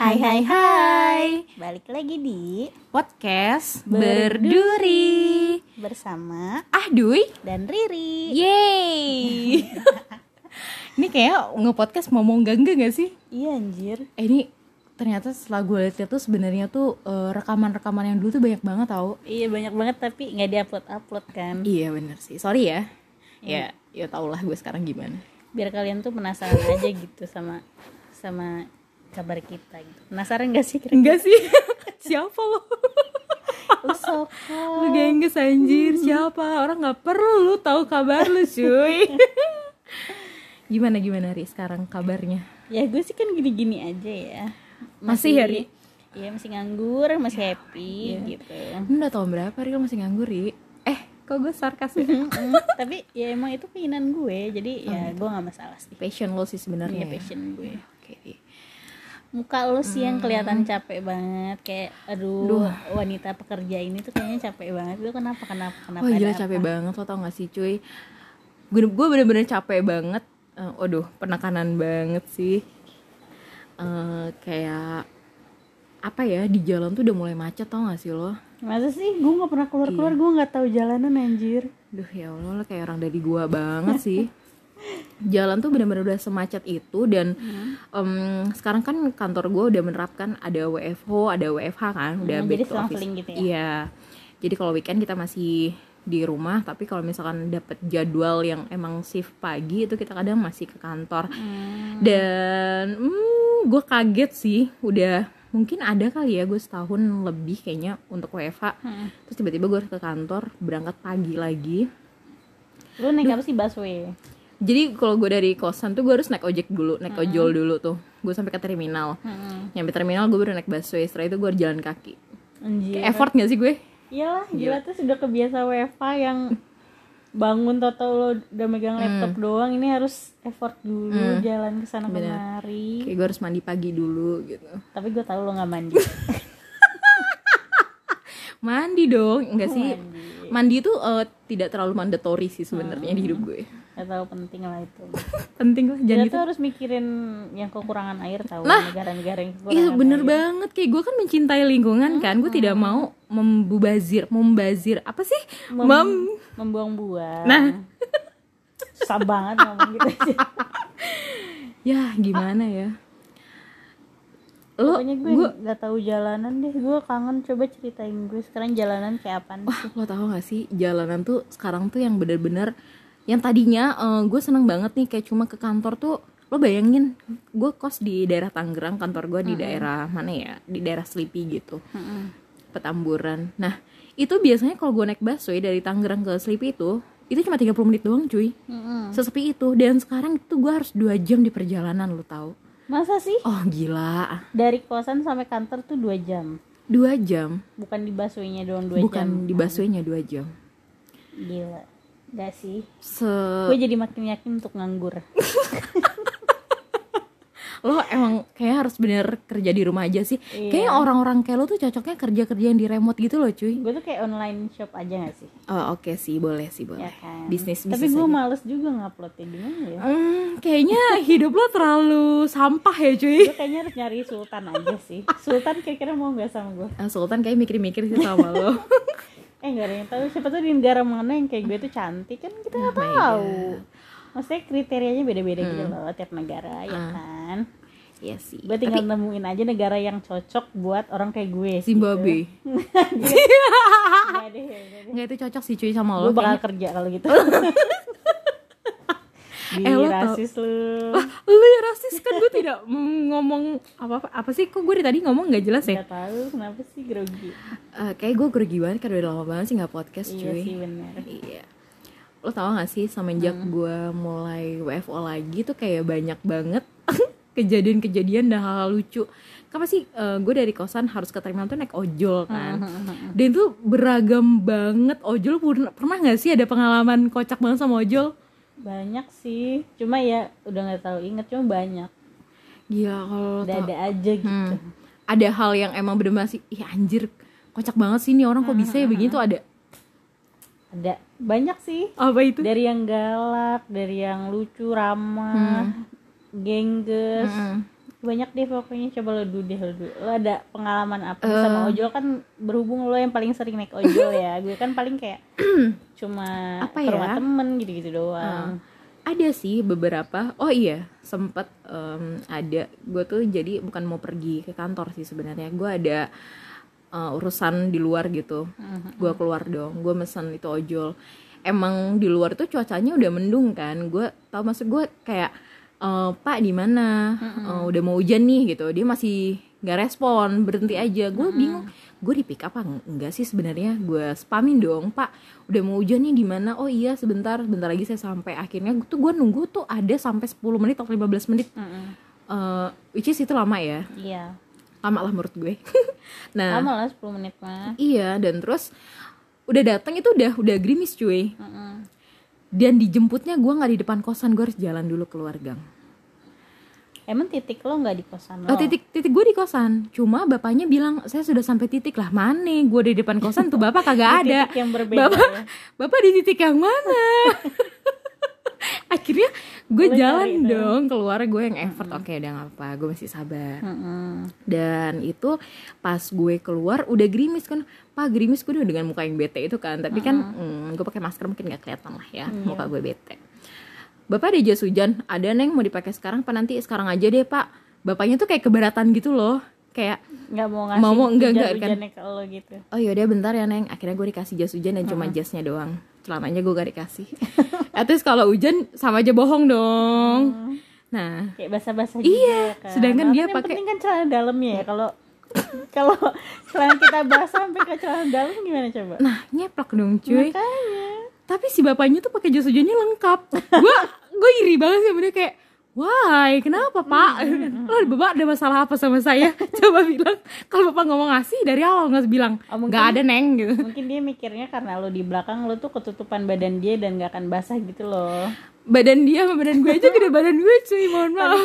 Hai hai hai Balik lagi di Podcast Berduri. Bersama Ah Dui dan Riri. Yeay Ini kayak nge-podcast ngomong gangga gak sih? Iya anjir. Eh ini ternyata setelah gue lihat tuh sebenarnya tuh eh, rekaman-rekaman yang dulu tuh banyak banget tau Iya banyak banget tapi nggak diupload upload kan. Iya bener sih, sorry ya Ya, ya tau lah gue sekarang gimana Biar kalian tuh penasaran aja gitu sama sama kabar kita gitu. Penasaran gak sih kira-kira? Enggak sih, siapa lo? Lu sok. Lu gengges anjir, siapa? Orang gak perlu lu tahu kabar lu cuy Gimana gimana Ri sekarang kabarnya? Ya gue sih kan gini-gini aja ya. Masih ya, Ri? Iya masih nganggur, masih happy gitu. Lu udah tahun berapa Ri masih nganggur Ri? Eh, kok gue sarkas ya? Tapi ya emang itu keinginan gue jadi ya gue nggak masalah sih Passion lo sih sebenarnya Iya ya? passion gue Oke muka lo sih yang kelihatan capek banget kayak aduh wanita pekerja ini tuh kayaknya capek banget. Lu kenapa kenapa kenapa Wah gila capek apa? banget lo tau gak sih cuy? Gue, gue bener-bener capek banget Eh, Waduh penekanan banget sih. Eh, Kayak Apa ya di jalan tuh udah mulai macet tau gak sih lo? Masa sih? Gue nggak pernah keluar keluar gue nggak tahu jalanan anjir. Duh ya Allah lo kayak orang dari gua banget sih Jalan tuh bener-bener udah semacet itu dan em, sekarang kan kantor gue udah menerapkan ada WFH, ada WFH kan, udah Hmm, back jadi to office. gitu ya? Iya. Jadi kalau weekend kita masih di rumah, tapi kalau misalkan dapet jadwal yang emang shift pagi itu kita kadang masih ke kantor. Hmm. Dan hmm, gue kaget sih, udah mungkin ada kali ya gue setahun lebih kayaknya untuk WFH. Hmm. Terus tiba-tiba gue ke kantor, berangkat pagi lagi lu naik apa sih busway jadi kalau gue dari kosan tuh gue harus naik ojek dulu naik ojol dulu tuh. Gue sampai ke terminal. Hmm. nyampe terminal gue baru naik busway setelah itu gue harus jalan kaki. Anjir. Kayak effort gak sih gue? Iyalah gila. tuh sudah kebiasa WFH yang bangun tau lo udah megang laptop doang ini harus effort dulu jalan ke sana kemari. Kayak gue harus mandi pagi dulu gitu. Tapi gue tahu lo nggak mandi. Mandi dong enggak sih. mandi. Itu eh, tidak terlalu mandatory sih sebenarnya di hidup gue Gak tahu penting lah itu. Penting lah Kita jangan gitu. harus mikirin yang kekurangan air tahu negara-negara yang kekurangan Iya bener air. banget kayak gue kan mencintai lingkungan kan gue tidak mau membubazir membazir apa sih? Mem- mem membuang-buang. Nah. susah banget ngomong gitu aja. Ya gimana ya? Lo pokoknya gue nggak tahu jalanan deh gue kangen coba ceritain gue sekarang jalanan kayak apa Wah, lo tau gak sih jalanan tuh sekarang tuh yang bener-bener yang tadinya eh, gue seneng banget nih kayak cuma ke kantor tuh lo bayangin gue kos di daerah Tangerang kantor gue di daerah mana ya? Di daerah Sleepy gitu. Petamburan. Nah itu biasanya kalau gue naik busway dari Tangerang ke Sleepy itu itu cuma 30 menit doang cuy. Sesepi itu. Dan sekarang itu gue harus dua jam di perjalanan lo tau. Masa sih? Oh gila. Dari kosan sampai kantor tuh dua jam. Dua jam. Bukan di busway-nya doang dua bukan jam. di busway-nya dua jam. Gila Gak sih. Se gue jadi makin yakin untuk nganggur. Lo emang kayak harus bener kerja di rumah aja sih. Iya. kayaknya orang-orang kayak lo tuh cocoknya kerja kerja yang di remote gitu loh cuy. Gue tuh kayak online shop aja gak sih? Oh oke sih boleh sih boleh. Ya kan. Bisnis tapi gue males juga nguploadnya gimana ya? Hmm, kayaknya hidup lo terlalu sampah ya cuy. Gue kayaknya harus nyari Sultan aja sih. Sultan kira-kira mau nggak sama gue? Ah, Sultan kayak mikir-mikir sih sama lo eh nggak ada yang tahu siapa tuh di negara mana yang kayak gue tuh cantik kan kita nggak Oh tahu maksudnya kriterianya beda-beda gitu Hmm. loh tiap negara ya Ah. kan Iya sih gue tinggal nemuin aja negara yang cocok buat orang kayak gue gitu. Zimbabwe Nggak deh, nggak deh. nggak itu cocok sih cuy sama lo gue bakal kayaknya. kerja kalau gitu Di Eh, lo tau- rasis lu lo ya rasis kan gue tidak ngomong apa apa apa sih kok gue dari tadi ngomong nggak jelas ya nggak tahu kenapa sih grogi Eh, kayak gue grogi banget kan udah lama banget sih nggak podcast iya cuy sih bener Iya. Lo tau gak sih semenjak Hmm. gue mulai WFO lagi tuh kayak banyak banget kejadian-kejadian dan hal-hal lucu. Kenapa sih gue dari kosan harus ke terminal tuh naik ojol kan? Hmm, Dan itu beragam banget ojol. Pernah, pernah gak sih ada pengalaman kocak banget sama ojol? Banyak sih. Cuma ya udah nggak tahu inget cuma banyak. Gila kalau ada ada aja gitu. Hmm. Ada hal yang emang bener masih, ih anjir kocak banget sih nih orang kok bisa ya Hmm, begini? Tuh ada. ada. Banyak sih. Apa itu? dari yang galak dari yang lucu ramah gengges. Mm-mm. Banyak deh pokoknya coba lo dulu deh lo dulu. Lo ada pengalaman apa Eh. sama ojol? Kan berhubung lo yang paling sering naik ojol ya. Gue kan paling kayak cuma Apa ke rumah ya? temen gitu-gitu doang. Ada sih beberapa. Oh iya sempet em, ada. Gue tuh jadi bukan mau pergi ke kantor sih sebenarnya. Gue ada eh, urusan di luar gitu. Gue keluar dong. Gue mesen itu ojol. Emang di luar tuh cuacanya udah mendung kan. Gue tau maksud gue kayak eh, pak di mana? Eh, udah mau hujan nih gitu. Dia masih nggak respon berhenti aja. Gue bingung gue di pick up apa enggak sih sebenarnya gue spamin dong pak udah mau hujan nih di mana? Oh iya sebentar sebentar lagi saya sampai. Akhirnya tuh gue nunggu tuh ada sampai 10 menit atau 15 menit. Mm-mm. Eh, which is itu lama ya? Iya. Lama lah menurut gue. Nah lama lah 10 menit mah iya dan terus udah datang itu udah udah gerimis cuy. Mm-mm. Dan dijemputnya gue nggak di depan kosan gue harus jalan dulu keluar gang. Emang titik lo nggak di kosan lo? Oh, titik titik gue di kosan. Cuma bapaknya bilang saya sudah sampai titik lah mana gue di depan kosan tuh bapak kagak Di ada. titik yang berbeda bapak ya. bapak di titik yang mana? Akhirnya gue jalan itu. dong keluar gue yang effort oke udah nggak apa gue masih sabar. Mm-mm. dan itu pas gue keluar udah gerimis kan pak gerimis gue udah dengan muka yang bete itu kan. Tapi kan mm, gue pakai masker mungkin nggak kelihatan lah ya Iya. muka gue bete. Bapak ada jas hujan ada neng mau dipakai sekarang apa nanti sekarang aja deh pak. Bapaknya tuh kayak keberatan gitu loh. Kayak nggak mau ngasih Mau- mau, enggak, enggak, kan. ke lo gitu. Oh yaudah bentar ya neng. Akhirnya gue dikasih jas hujan dan cuma jasnya doang. Celananya gue gak dikasih. At least kalau hujan sama aja bohong dong. Nah. Kayak basah-basah Iya, gitu kan. sedangkan Nah, dia pakai- penting kan celana dalamnya ya. Kalau kalau celana kita basah sampai ke celana dalam gimana coba nah nyeplak dong cuy makanya tapi si bapaknya tuh pakai jas hujannya lengkap gue gue iri banget sih bener kayak Why? Kenapa pak? Hmm, Oh, bapak ada masalah apa sama saya? Coba bilang. Kalau bapak ngomong ngasih dari awal nggak bilang. Oh, mungkin- Nggak ada neng gitu. mungkin dia mikirnya karena lo di belakang lo tuh ketutupan badan dia dan gak akan basah gitu loh Badan dia sama badan gue aja gede badan gue cuy. Mohon maaf.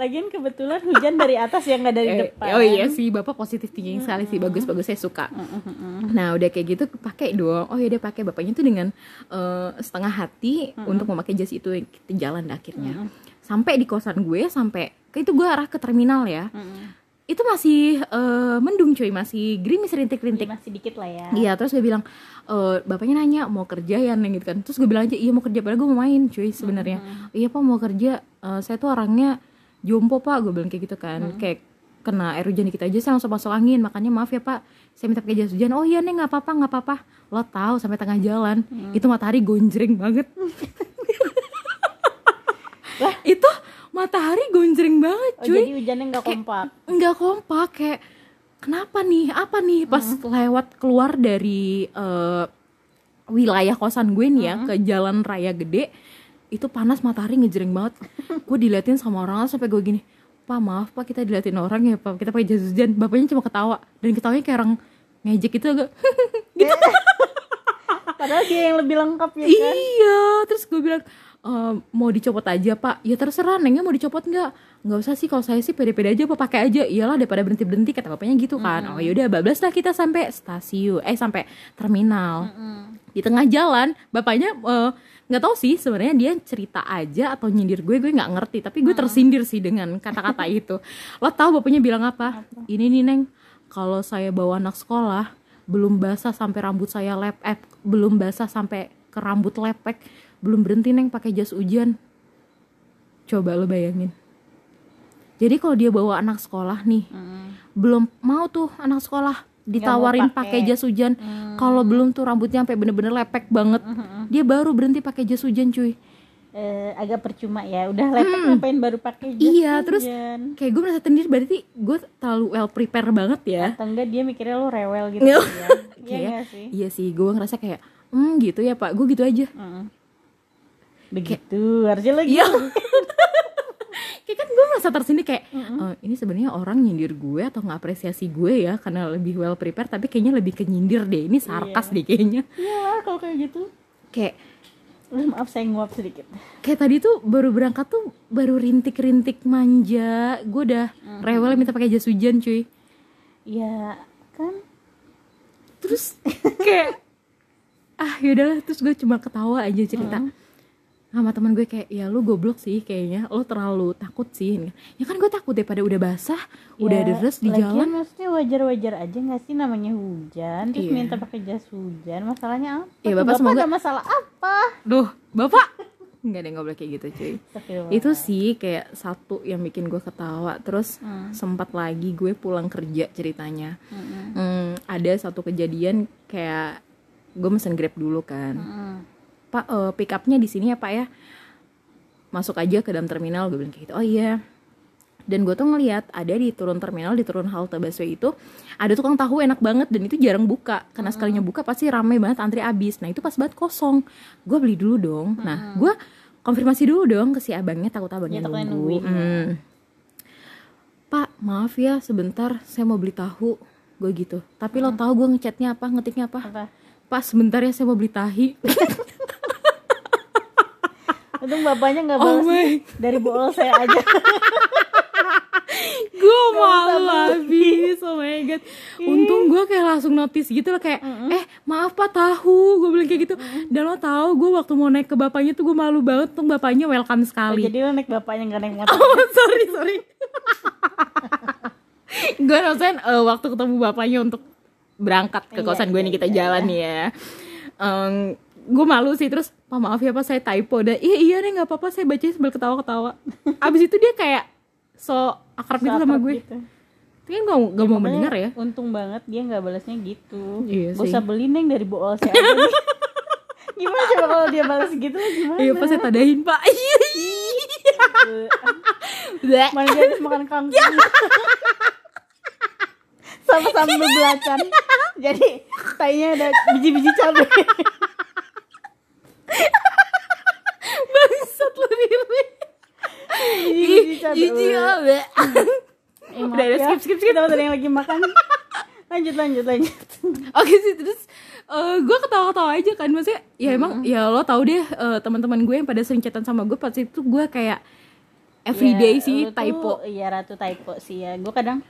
lagian kebetulan hujan dari atas ya nggak dari Eh, depan oh iya sih, bapak positif thinking sekali sih. Bagus bagus saya suka. Nah udah kayak gitu pakai dong. Oh ya dia pakai bapaknya tuh dengan eh, setengah hati untuk memakai jas itu kita jalan akhirnya. Sampai di kosan gue sampai itu gue arah ke terminal ya. Itu masih eh, mendung cuy, masih gerimis rintik-rintik. masih dikit lah ya. Iya terus gue bilang e, bapaknya nanya mau kerja ya? Neng gitu kan. Terus gue bilang aja iya mau kerja padahal gue mau main cuy sebenarnya. Iya pak mau kerja. Eh, saya tuh orangnya jompo pak gue bilang kayak gitu kan. Kayak kena air hujan dikit aja saya langsung masuk angin. Makanya maaf ya pak saya minta pakai jas hujan. Oh iya neng nggak apa-apa nggak apa-apa. Lo tahu sampai tengah jalan itu matahari gonjreng banget. Itu matahari gonjreng banget oh, cuy. jadi hujannya nggak kompak? nggak kompak kayak kenapa nih? Apa nih? Pas lewat keluar dari eh, wilayah kosan gue nih ya ke jalan raya gede itu panas matahari ngejreng banget. Gue diliatin sama orang sampai gue gini pak maaf pak kita diliatin orang ya pak. Kita pakai jas hujan. Bapaknya cuma ketawa dan ketawanya kayak orang ngejek gitu agak padahal dia yang lebih lengkap ya kan? Iya terus gue bilang "Eh, mau dicopot aja pak. Ya terserah nengnya mau dicopot nggak? Nggak usah sih kalau saya sih pede-pede aja pak pakai aja. Iyalah daripada berhenti berhenti kata bapaknya gitu kan. Oh yaudah bablas lah kita sampai stasiun eh sampai terminal. Di tengah jalan bapaknya eh, nggak tahu sih sebenarnya dia cerita aja atau nyindir gue gue nggak ngerti. Tapi gue tersindir sih dengan kata-kata itu. Lo tahu bapaknya bilang apa? Ini nih neng kalau saya bawa anak sekolah belum basah sampai rambut saya lep eh, belum basah sampai ke rambut lepek belum berhenti neng pakai jas hujan coba lo bayangin. Jadi kalau dia bawa anak sekolah nih belum mau tuh anak sekolah ditawarin pakai. jas hujan kalau belum tuh rambutnya sampai bener-bener lepek banget. Dia baru berhenti pakai jas hujan cuy. Eh, agak percuma ya. Udah lepek ngapain baru pakai jas Hmm. iya terus hujan? kayak gue merasa sendiri berarti gue terlalu well prepare banget ya. Atau enggak dia mikirnya lo rewel gitu Nggak. ya? Iya sih? iya sih gue ngerasa kayak hmm gitu ya pak. Gue gitu aja. Begitu harusnya Iya. gitu kayak kan gue merasa tersindir kayak "Eh, ini sebenarnya orang nyindir gue atau ngapresiasi gue ya karena lebih well prepare tapi kayaknya lebih ke nyindir deh. Ini sarkas deh kayaknya. Iyalah kalau kayak gitu. Kayak Udah, maaf saya nguap sedikit. kayak tadi tuh baru berangkat tuh baru rintik-rintik manja. Gue udah rewel minta pakai jas hujan cuy. Ya kan? Terus kayak ah yaudahlah terus gue cuma ketawa aja cerita sama teman gue kayak ya lu goblok sih kayaknya. Lu terlalu takut sih. Ya kan gue takut daripada udah basah udah Ya, deres di jalan. maksudnya wajar-wajar aja nggak sih namanya hujan terus Iya. minta pakai jas hujan masalahnya apa Iya, Tuh, Bapak semoga- ada masalah apa? Duh bapak! Nggak deh nggak boleh kayak gitu cuy. Itu sih kayak satu yang bikin gue ketawa. Terus Hmm. sempat lagi gue pulang kerja ceritanya. Mm-mm. Hmm, ada satu kejadian kayak gue mesen grab dulu kan. Mm-mm. Pak eh, pick upnya di sini ya pak ya. Masuk aja ke dalam terminal gue bilang kayak gitu. Oh iya. Dan gue tuh ngeliat ada di turun terminal di turun halte busway itu ada tukang tahu enak banget dan itu jarang buka. Karena sekalinya buka pasti rame banget antri abis nah itu pas banget kosong. Gue beli dulu dong. Nah gue konfirmasi dulu dong ke si abangnya takut abangnya Ya, takutnya nunggu. nungguin, ya. Hmm. pak maaf ya sebentar saya mau beli tahu. Gue gitu. Tapi lo tahu gue ngechatnya apa ngetiknya apa? Apa? Pak sebentar ya saya mau beli tahi untung bapaknya nggak Oh balas my. dari bool saya aja. Gue malu habis. Oh my god. Untung gue kayak langsung notice gitu loh kayak eh maaf pak tahu. Gue bilang kayak gitu. Dan lo tahu gue waktu mau naik ke bapaknya tuh gue malu banget tuh bapaknya welcome Oh, sekali. jadi lo naik bapaknya nggak naik motor? Oh sorry sorry. Gue maksudnya eh, waktu ketemu bapaknya untuk berangkat ke Iya, kosan gue iya, nih kita iya, jalan nih ya gue malu sih terus pak maaf ya pak saya typo dan iya iya deh nggak apa-apa saya baca sambil ketawa-ketawa. Abis itu dia kayak so akrab gitu sama gue. gitu. tapi kan gak, gak mau Makanya mendengar ya. untung banget dia nggak balasnya gitu. Iya Gak usah beli neng dari bool saya gimana coba kalau dia balas gitu gimana? Iya pas saya tadain pak. Iya iya mana dia habis makan kangkung. Sama sambal belacan. Jadi tainya ada biji-biji cabai bangsat lu cabai jijik abe Eh, maaf Udah, udah, ya. skip, skip, skip. kita ada yang lagi makan. Lanjut lanjut lanjut. Oke sih terus gue ketawa-ketawa aja kan. Maksudnya ya emang ya lo tau deh eh, teman-teman gue yang pada sering chatan sama gue pas itu gue kayak everyday Ya, sih typo. iya ratu typo sih ya. Gue kadang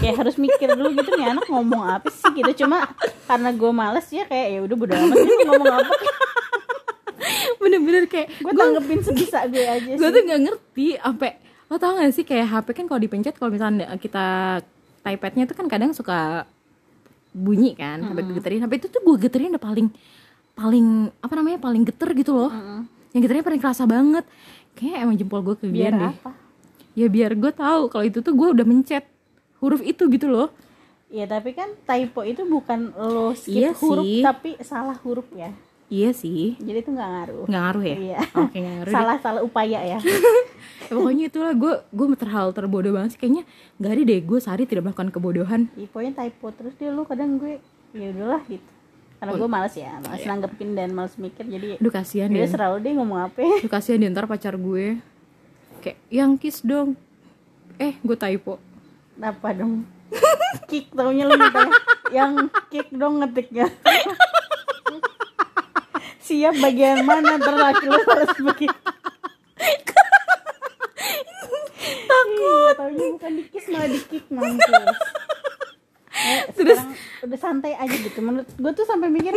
kayak harus mikir dulu gitu nih anak ngomong apa sih gitu. Cuma karena gue males ya kayak ya udah bodo amat sih ngomong apa bener-bener kayak gue tanggepin sebisa gue aja gue tuh nggak ngerti sampai lo tau gak sih kayak HP kan kalau dipencet kalau misalnya kita typadnya tuh kan kadang suka bunyi kan sampai geterin sampai itu tuh gue geterin udah paling paling apa namanya paling geter gitu loh. Yang geternya paling kerasa banget. Kayak emang jempol gue kegedean deh. apa? Ya biar gue tahu kalau itu tuh gue udah mencet huruf itu gitu loh. Ya tapi kan typo itu bukan lo skip Iya huruf sih. tapi salah huruf ya iya sih. Jadi itu nggak ngaruh. Nggak ngaruh ya? Iya. Oke nggak ngaruh deh. salah salah upaya ya. Ya, pokoknya itulah gue gue terhal terbodoh banget sih. Kayaknya nggak ada deh gue sehari tidak melakukan kebodohan. Ya, pokoknya typo terus dia lu kadang gue ya udahlah gitu. Karena gue males ya males nanggepin dan males mikir jadi aduh kasihan dia ya selalu dia ngomong apa. Aduh kasihan di ntar pacar gue. Kayak yang kiss dong. Eh gue typo. Apa dong? Kick taunya lu gitu ya. yang kick dong ngetiknya siap bagian mana terlaki lu harus begitu? Takut. Taunya bukan di kiss malah di kick mampus Eh, sekarang udah santai aja gitu. Menurut gue tuh sampai mikir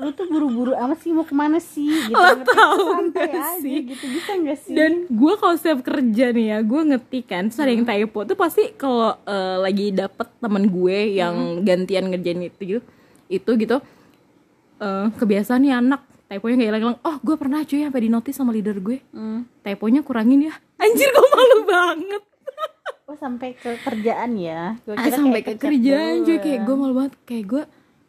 lu tuh buru-buru amat sih mau ke mana sih? Gitu. Lo tahu santai nggak aja sih? gitu. Bisa gak sih? Dan gue kalau setiap kerja nih ya gue ngetik kan terus ada yang typo tuh pasti kalau eh, lagi dapet temen gue yang gantian ngerjain itu gitu itu gitu eh, kebiasaan nih anak typonya nggak hilang-hilang oh gue pernah cuy sampai di notice sama leader gue Hmm. typonya kurangin ya anjir gue malu banget Oh sampai ke kerjaan ya? Gua ah, kira sampai kayak ke kerjaan cuy kayak gue malu banget kayak gue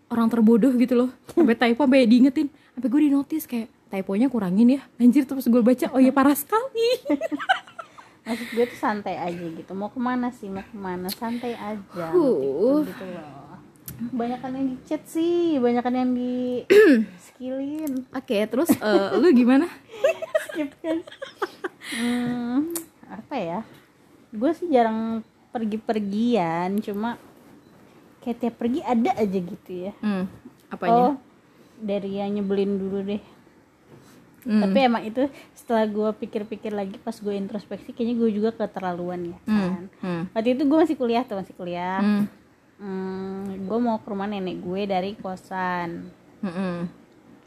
orang terbodoh gitu loh sampai typo sampai diingetin sampai gue di notice kayak typonya kurangin ya anjir terus gue baca oh ya parah sekali Maksud gue tuh santai aja gitu. Mau ke mana sih? Mau ke mana? Santai aja. Huh. Gitu, gitu loh. Banyakan yang di chat sih, banyakan yang di skillin. oke terus eh, lu gimana Skip kan. Hmm, apa ya? Gue sih jarang pergi-pergian, cuma kayak tiap pergi ada aja gitu ya. Hmm, apanya? Oh, dari yang nyebelin dulu deh. Hmm. Tapi emang itu setelah gue pikir-pikir lagi pas gue introspeksi kayaknya gue juga keterlaluan ya kan. Hmm. Waktu itu gue masih kuliah tuh masih kuliah. Hmm. Hmm, gue mau ke rumah nenek gue dari kosan. Hmm.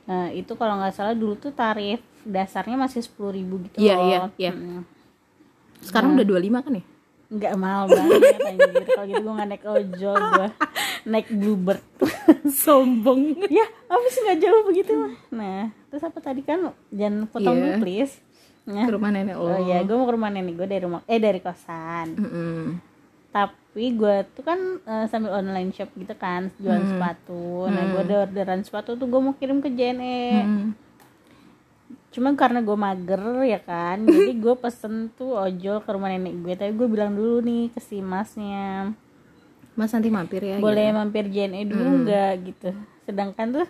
Nah itu kalau nggak salah dulu tuh tarif dasarnya masih sepuluh ribu gitu Iya, loh. iya, iya. Mm. sekarang udah 25 kan ya? Nggak mahal banget anjir. Kalau gitu gue nggak naik ojol gue naik bluebird. Sombong. Ya apa sih nggak jauh begitu? Nah terus apa tadi kan? Jangan potong Iya. dulu please. Nah, ke rumah nenek lo oh ya gue mau ke rumah nenek gue dari rumah eh dari kosan. Mm-mm. tapi gue tuh kan eh, sambil online shop gitu kan jualan Hmm. sepatu nah gue ada orderan sepatu tuh gue mau kirim ke JNE Hmm. cuma karena gue mager ya kan jadi gue pesen tuh ojol ke rumah nenek gue tapi gue bilang dulu nih ke si masnya mas nanti mampir ya boleh gitu. mampir JNE dulu Hmm. nggak gitu sedangkan tuh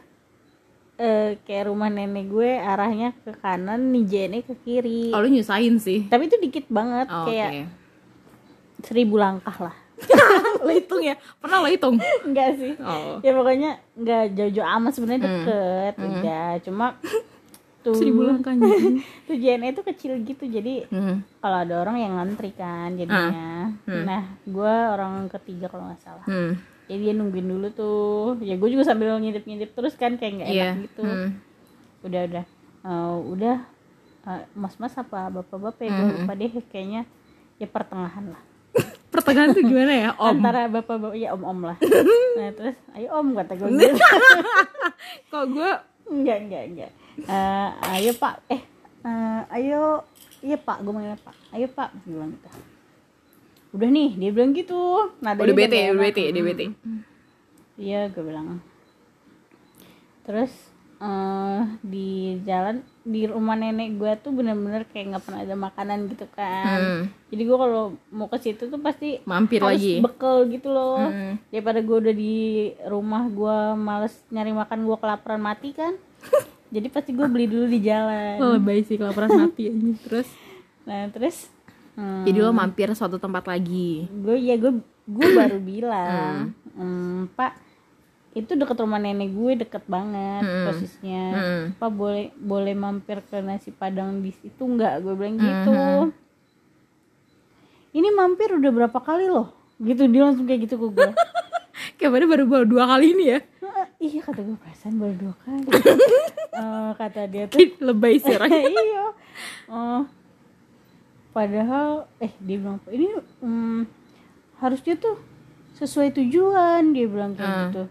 eh, kayak rumah nenek gue arahnya ke kanan nih JNE ke kiri oh lu nyusahin sih tapi itu dikit banget oh, kayak oke. seribu langkah lah lo hitung ya? Pernah lo hitung? Enggak sih. Oh. Ya pokoknya nggak jauh-jauh amat sebenarnya Hmm. deket udah cuma tuh seribu tuh JNE itu kecil gitu jadi hmm. kalau ada orang yang ngantri kan jadinya. Nah gue orang ketiga kalau nggak salah. Hmm. jadi dia nungguin dulu tuh. Ya gue juga sambil ngintip-ngintip terus kan kayak nggak enak Iya. gitu. Hmm. udah udah. Eh, udah. Eh, mas-mas apa bapak-bapak ya? Gue lupa deh kayaknya ya pertengahan lah pertengahan tuh gimana ya? Om. Antara bapak-bapak ya om-om lah. Nah terus ayo om kata gue gitu. Kok gue enggak enggak enggak. Eh, ayo pak. Eh eh, ayo iya pak. Gue manggilnya pak. Ayo pak. Dia bilang gitu. Udah nih dia bilang gitu. Nadanya udah bete udah bete udah bete iya gue bilang. Terus eh di jalan di rumah nenek gue tuh bener-bener kayak nggak pernah ada makanan gitu kan. Hmm. jadi gue kalau mau ke situ tuh pasti mampir harus lagi. bekel gitu loh. Hmm. daripada gue udah di rumah gue males nyari makan gue kelaparan mati kan. Jadi pasti gue beli dulu di jalan. Lo lebay sih kelaparan mati aja. Terus? Nah terus hmm, jadi lo mampir suatu tempat lagi. Gue ya gue gue baru bilang "Hmm, pak itu deket rumah nenek gue deket banget Hmm. posisinya. Hmm. pak boleh boleh mampir ke nasi padang di situ nggak? Gue bilang gitu. Hmm. ini mampir udah berapa kali loh? Gitu dia langsung kayak gitu ke gue. Kayak baru baru baru dua kali ini ya? "Ah, iya kata gue perasaan baru dua kali. Eh, kata dia tuh. Lebay sih iya. Eh, padahal eh dia bilang ini hmm, harusnya tuh sesuai tujuan dia bilang kayak Hmm. gitu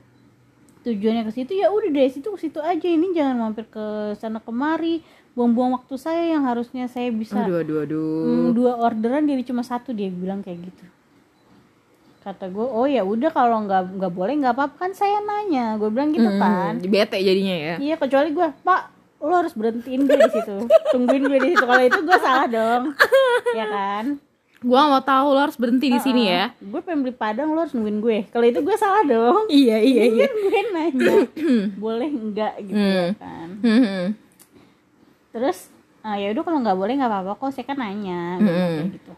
tujuannya ke situ ya udah dari situ ke situ aja. Ini jangan mampir ke sana kemari. Buang-buang waktu saya yang harusnya saya bisa aduh aduh aduh. hmm, dua orderan jadi cuma satu dia bilang kayak gitu. Kata gue oh ya udah kalau nggak nggak boleh nggak apa-apa. Kan saya nanya gue bilang gitu kan. Hmm, bete jadinya ya. Iya kecuali gue, Pak, lo harus berhentiin gue di situ, tungguin gue di situ. Kalau itu gue salah dong, ya kan? Gua mau tahu lo harus berhenti di sini ya Gue pengen beli padang, lo harus nungguin gue. Kalau itu gue salah dong. iya iya iya gue nanya, boleh enggak gitu ya kan? Hmm. Terus, ah, ya udah kalau nggak boleh nggak apa-apa kok. Saya kan nanya, gue bilang kayak gitu.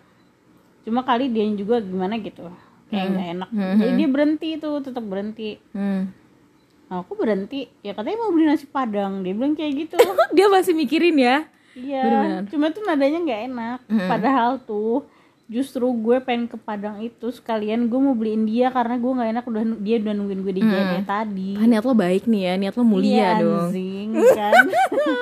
Cuma kali dia juga gimana gitu, kayak nggak enak. Jadi dia berhenti tuh, tetap berhenti. Hmm. Nah, aku berhenti, ya katanya mau beli nasi padang. Dia bilang kayak gitu. dia masih mikirin ya Iya, cuma tuh nadanya nggak enak. Padahal tuh justru gue pengen ke Padang itu sekalian gue mau beliin dia karena gue nggak enak udah dia udah nungguin gue di JNE tadi. ah, niat lo baik nih ya niat lo mulia Iya, dong anjing, kan.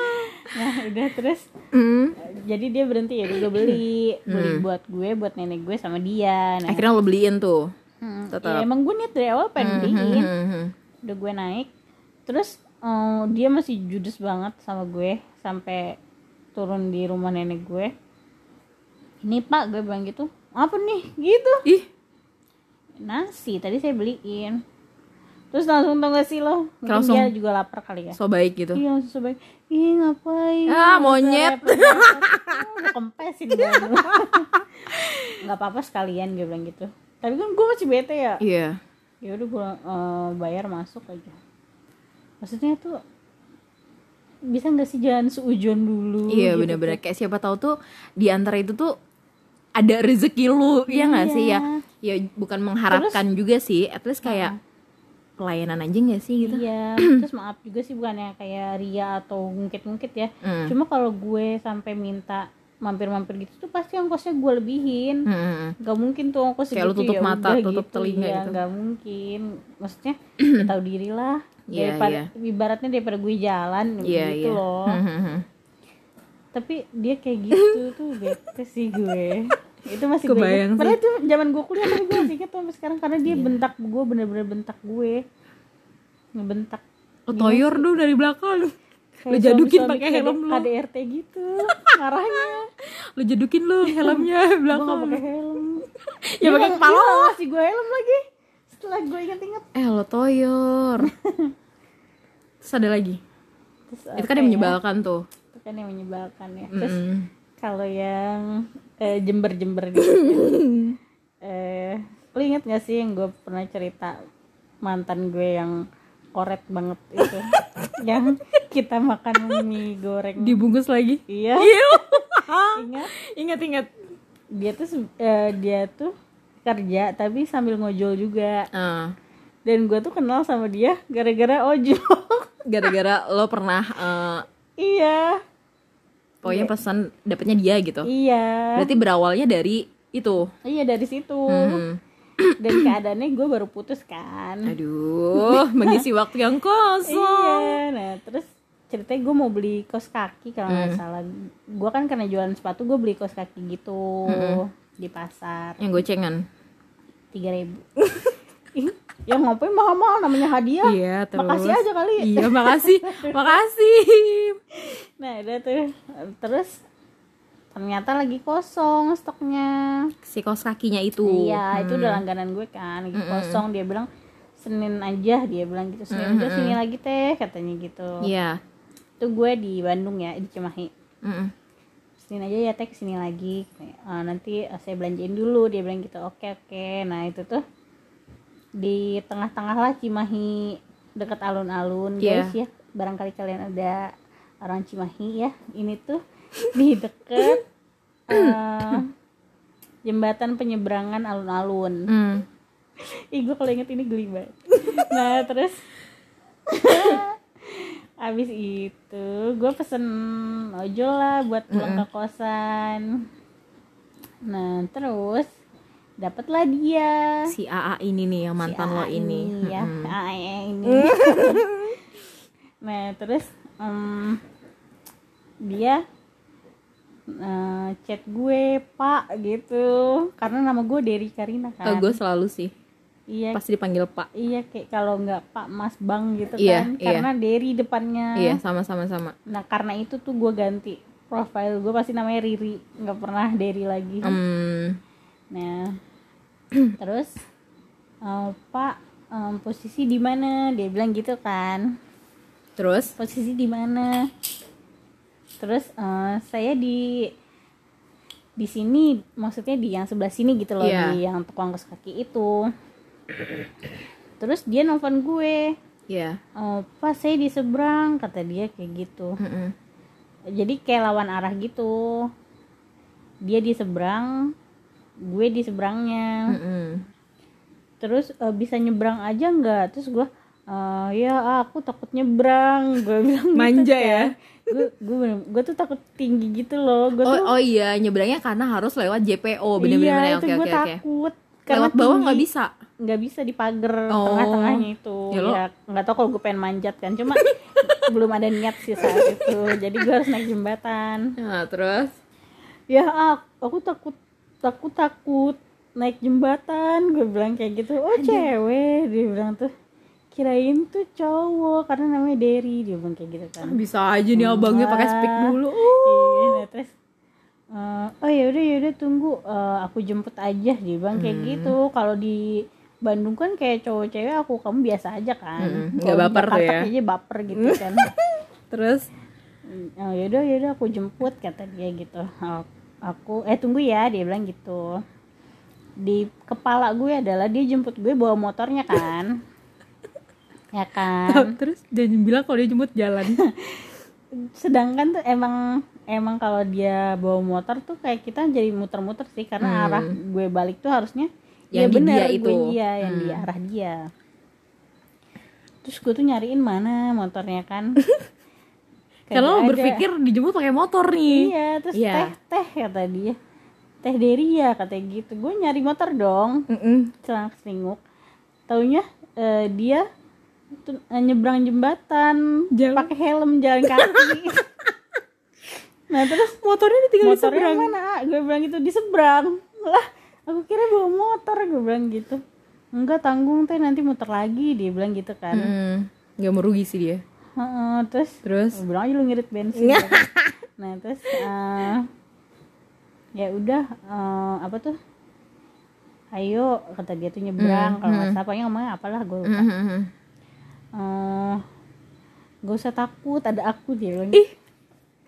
nah udah terus Hmm. jadi dia berhenti ya gue beli beli buat gue buat nenek gue sama dia. Nah, akhirnya lo beliin tuh hmm, tetap. ya emang gue niat dari awal pengen beliin. Hmm, hmm. udah gue naik terus eh, dia masih judes banget sama gue sampai turun di rumah nenek gue ini pak gue bilang gitu. Apa nih gitu. Ih. Nasi tadi saya beliin. Terus langsung tau gak sih lo? Mungkin Langsung. dia juga lapar kali ya. so baik gitu. Iya langsung sebaik ih ngapain? Ah, monyet. Udah kempesin gue nggak apa-apa sekalian gue bilang gitu. Tapi kan gue masih bete ya. Iya. Ya udah gue eh, bayar masuk aja. Maksudnya tuh bisa nggak sih jangan seujon dulu iya gitu. bener-bener. Kayak siapa tahu tuh di antara itu tuh ada rezeki lu ya nggak sih? Ya ya bukan mengharapkan juga sih at least kayak pelayanan aja nggak sih gitu? Iya terus maaf juga sih bukannya kayak ria atau ngungkit-ngungkit ya. Hmm. cuma kalau gue sampai minta mampir-mampir gitu tuh pasti ongkosnya gue lebihin. Hmm, hmm, hmm. nggak mungkin tuh ongkos Kayak lu segitu, tutup ya mata, tutup telinga iya, gitu. nggak mungkin. Maksudnya ya tahu diri lah. Iya, daripada iya. ibaratnya daripada gue jalan iya gitu iya. loh. Hmm. tapi dia kayak gitu tuh bete sih gue itu masih Kebayang gue padahal itu zaman gue kuliah tapi gue masih inget sampai sekarang. Karena dia Iya. bentak gue bener-bener bentak gue. Ngebentak. Lo toyor dong dari belakang. Lo Kayak jadukin pakai helm lo KDRT gitu marahnya lo jadukin lo helmnya gue belakang. pakai helm. Ya pakai kepala. ngasih gue helm lagi. Setelah gue inget-inget eh lo toyor. Terus ada lagi? Terus itu kan yang ya? menyebalkan tuh. Itu kan yang menyebalkan ya. Terus Mm-mm. kalau yang eh, jember-jember gitu eh lu inget gak sih yang gue pernah cerita mantan gue yang koret banget itu? Yang kita makan mie goreng. Dibungkus lagi? Iya. Iya. Ingat? Ingat ingat. Dia tuh eh, dia tuh kerja tapi sambil ngojol juga. Ah, dan gue tuh kenal sama dia gara-gara ojol. Gara-gara lo pernah eh, iya pokoknya pesan dapetnya dia gitu. Iya. Berarti berawalnya dari itu. Iya dari situ. Hmm. dan keadaannya gue baru putus kan. Aduh mengisi waktu yang kosong. Iya. Nah terus ceritanya gue mau beli kaos kaki kalau nggak salah. Gue kan karena jualan sepatu gue beli kaos kaki gitu di pasar. Yang gocengan. Tiga ribu ya ngapain? Mahal-mahal namanya hadiah. Iya terus. Makasih aja kali. Iya makasih. Makasih. Nah udah tuh. Terus ternyata lagi kosong stoknya. Si kaos kakinya itu. Iya itu udah langganan gue kan lagi kosong. Dia bilang senin aja dia bilang gitu. Senin aja sini lagi teh katanya gitu. Iya. Itu gue di Bandung ya di Cimahi. Mm-mm. Senin aja ya teh ke sini lagi. Eh, nanti eh, saya belanjain dulu. Dia bilang gitu. Oke oke. Nah itu tuh di tengah-tengah lah Cimahi dekat alun-alun Iya. guys ya. Barangkali kalian ada orang Cimahi ya. Ini tuh di deket eh, jembatan penyeberangan alun-alun. Hmm. Ih gue kalau inget ini geli banget. Nah terus Abis itu gue pesen ojol lah buat pulang ke kosan. Nah terus Dapatlah dia. Si AA ini nih yang mantan Si lo A ini ya. Mm-mm. A ini. Nah terus em, Dia eh, chat gue pak gitu. Karena nama gue Derry Karina Oh, kan gue selalu sih. Iya. Pasti dipanggil Pak. Iya kayak kalau nggak Pak Mas Bang gitu Iya, kan. iya. karena Derry depannya. iya sama sama sama. Nah karena itu tuh gue ganti profile. Gue pasti namanya Riri. Nggak pernah Derry lagi. Hmm. Nah terus eh, Pak em, posisi di mana? Dia bilang gitu kan. terus Posisi di mana? Terus eh, saya di di sini maksudnya di yang sebelah sini gitu loh Iya. di yang tukang kaos kaki itu. Terus dia nelfon gue. ya Oh, pas saya di seberang kata dia kayak gitu. Mm-mm. Jadi kayak lawan arah gitu. Dia di seberang, gue di seberangnya. Mm-mm. Terus eh, bisa nyebrang aja nggak? Terus gue "Eh, ya aku takut nyebrang. Gue bilang gitu Manja kan. ya? Gue gue gue tuh takut tinggi gitu loh. Gue tuh oh oh iya nyebrangnya karena harus lewat JPO bener-bener iya, oke itu gue takut. lewat bawah nggak bisa nggak bisa di pagar Oh. tengah-tengahnya itu Ya lo- ya nggak tahu kalau gue pengen manjat kan cuma belum ada niat sih saat itu jadi gue harus naik jembatan nah terus ya ah, aku takut takut takut naik jembatan gue bilang kayak gitu. Oh cewek dia bilang tuh. Kirain tuh cowok karena namanya Derry dia bilang kayak gitu kan. Bisa aja nih abangnya pakai speak dulu. Iya, nah, terus eh, oh ya udah ya udah tunggu. Eh, aku jemput aja dia bilang kayak Hmm. gitu. Kalau di Bandung kan kayak cowok cewek aku kamu biasa aja kan. Nggak di baper tuh Jakarta ya. kayaknya baper gitu kan. Terus? Oh yaudah yaudah aku jemput kata dia gitu. Oh, aku eh tunggu ya dia bilang gitu di kepala gue adalah dia jemput gue bawa motornya kan ya kan terus jangan bilang kalau dia jemput jalan sedangkan tuh emang emang kalau dia bawa motor tuh kayak kita jadi muter-muter sih karena Hmm. arah gue balik tuh harusnya Yang ya di bener dia gue itu. iya yang di Hmm. arah dia terus gue tuh nyariin mana motornya kan karena lo berpikir dijemput pakai motor nih. Iya terus Iya. teh teh kata dia teh Dery ya katanya gitu. Gue nyari motor dong. Mm-mm. celana selinguk taunya eh, dia tuh, eh, nyebrang jembatan. Pakai helm jalan kaki. Nah terus motornya ditinggal di motornya seberang. mana? Gue bilang gitu di seberang. Lah aku kira bawa motor gue bilang gitu. Enggak tanggung teh nanti muter lagi dia bilang gitu kan. Hmm, nggak merugi sih dia Heeh, terus terus? bilang aja lu ngirit bensin. Gitu kan. nah terus eh, ya udah eh, apa tuh? Ayo kata dia tuh nyebrang kalau nggak salah pokoknya ngomongnya apalah gue lupa. Mhm. Eh, gak usah takut ada aku dia bilang. Gitu.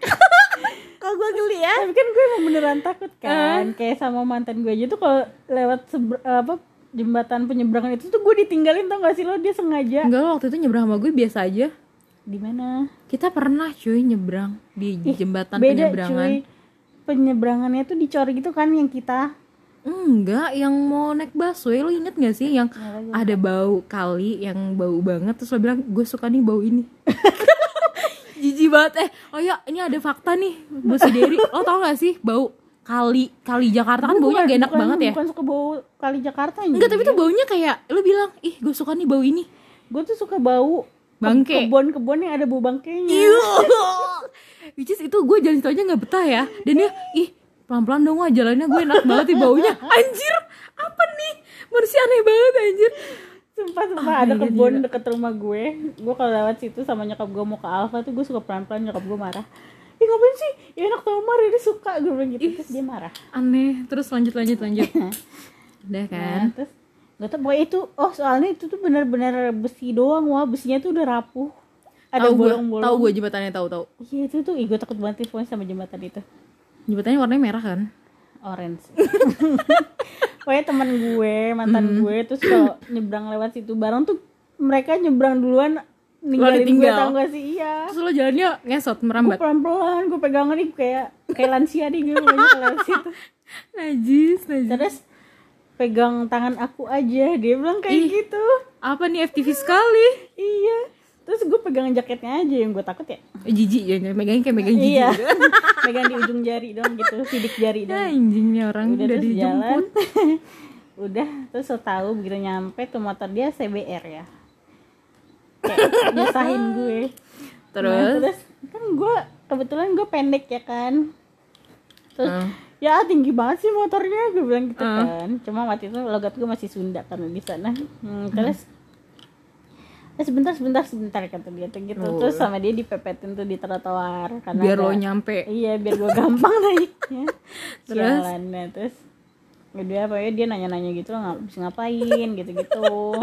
kok gue geli ya? Tapi kan gue emang beneran takut kan kayak sama mantan gue aja tuh kalau lewat seber- apa jembatan penyeberangan itu tuh gue ditinggalin tau gak sih lo? Dia sengaja. Enggak lo waktu itu nyebrang sama gue biasa aja di mana? Kita pernah cuy nyebrang. Di jembatan beda penyeberangan. cuy. Penyeberangannya tuh dicor gitu kan yang kita? Enggak yang mau naik busway. Lo inget gak sih yang ada bau kali yang bau banget? Terus lo bilang gue suka nih bau ini. Jijik banget. Eh oh ya ini ada fakta nih. Si Derry lo tau gak sih bau kali kali Jakarta kan baunya bukan- gak enak bukan- banget ya? bukan suka bau kali Jakarta enggak tapi tuh baunya kayak lo bilang ih gue suka nih bau ini. Gue tuh suka bau Bangke. kebon-kebon yang ada bau bangkainya Which is itu gue jalan situ aja gak betah ya. Dan dia ih pelan-pelan dong wah jalannya gue enak banget nih baunya. Anjir apa nih? Manusia aneh banget anjir. Sumpah sumpah Ah, ada iya, kebun gila. deket rumah gue. Gue kalau lewat situ sama nyokap gue mau ke Alfa tuh gue suka pelan-pelan nyokap gue marah. Ih ngapain sih? Ya enak marah dia suka. Gue bilang gitu. Terus dia marah. Aneh. Terus lanjut lanjut lanjut. Udah kan? Nah terus Gak tau pokoknya itu Oh soalnya itu tuh bener-bener besi doang Wah besinya tuh udah rapuh. Ada gue bolong-bolong. tahu gue jembatannya tahu tahu. Iya itu tuh Ih gue takut banget teleponnya sama jembatan itu. Jembatannya warnanya merah kan? Orange. Pokoknya teman gue Mantan gue Terus kalau nyebrang lewat situ bareng tuh Mereka nyebrang duluan Ninggalin gue tau gak sih? Iya. Terus lo jalannya ngesot gue merambat pelan-pelan gue pegangan nih kayak kayak lansia nih gue pokoknya kalau lewat situ. Najis najis. Terus pegang tangan aku aja. Dia bilang kayak Ih. gitu. Apa nih FTV sekali? Iya. Terus gue pegang jaketnya aja yang gue takut ya. Eh, Jijik ya megangnya kayak megang jijik. Iya. Gitu. pegang di ujung jari dong gitu sidik jari Ya, dong. anjingnya orang udah, udah, dijemput. udah terus tahu begitu nyampe tuh motor dia CBR ya. Kayak nyusahin gue. Terus Nah, terus? kan gue kebetulan gue pendek ya kan. Terus Hmm. Ya tinggi banget sih motornya gue bilang gitu Hmm. kan. Cuma waktu itu logat gue masih Sunda karena di sana. Hmm, terus eh, sebentar sebentar sebentar kata dia tuh gitu. Oh. terus sama dia dipepetin tuh di trotoar karena biar lo ada- nyampe. Iya biar gue gampang naiknya. Terus? jalannya terus kedua apa ya dia nanya-nanya gitu lo nggak bisa ngapain? gitu-gitu.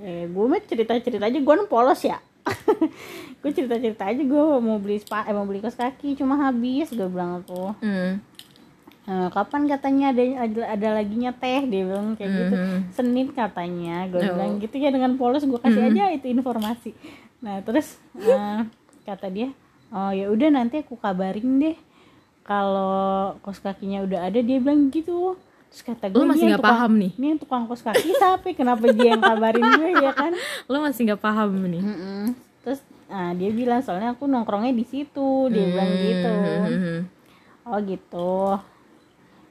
Eh gue mah cerita-cerita aja gue kan polos ya. Gue cerita-cerita aja gue mau beli spa eh mau beli kaos kaki cuma habis gue bilang tuh Hmm. "Eh, kapan katanya ada, ada ada laginya teh? Dia bilang kayak gitu. Mhm. Senin katanya. Gue Oh. bilang gitu ya dengan polos. Gue kasih aja itu informasi. Nah terus eh, kata dia oh ya udah nanti aku kabarin deh. Kalau kos kakinya udah ada dia bilang gitu. Terus kata gue Lu masih "Ini yang nggak paham nih? ini tukang kos kaki siapa kenapa dia yang kabarin gue ya kan? Lo masih nggak paham nih. Mm-mm. terus nah, dia bilang soalnya aku nongkrongnya di situ. Dia bilang gitu. Hmm. oh gitu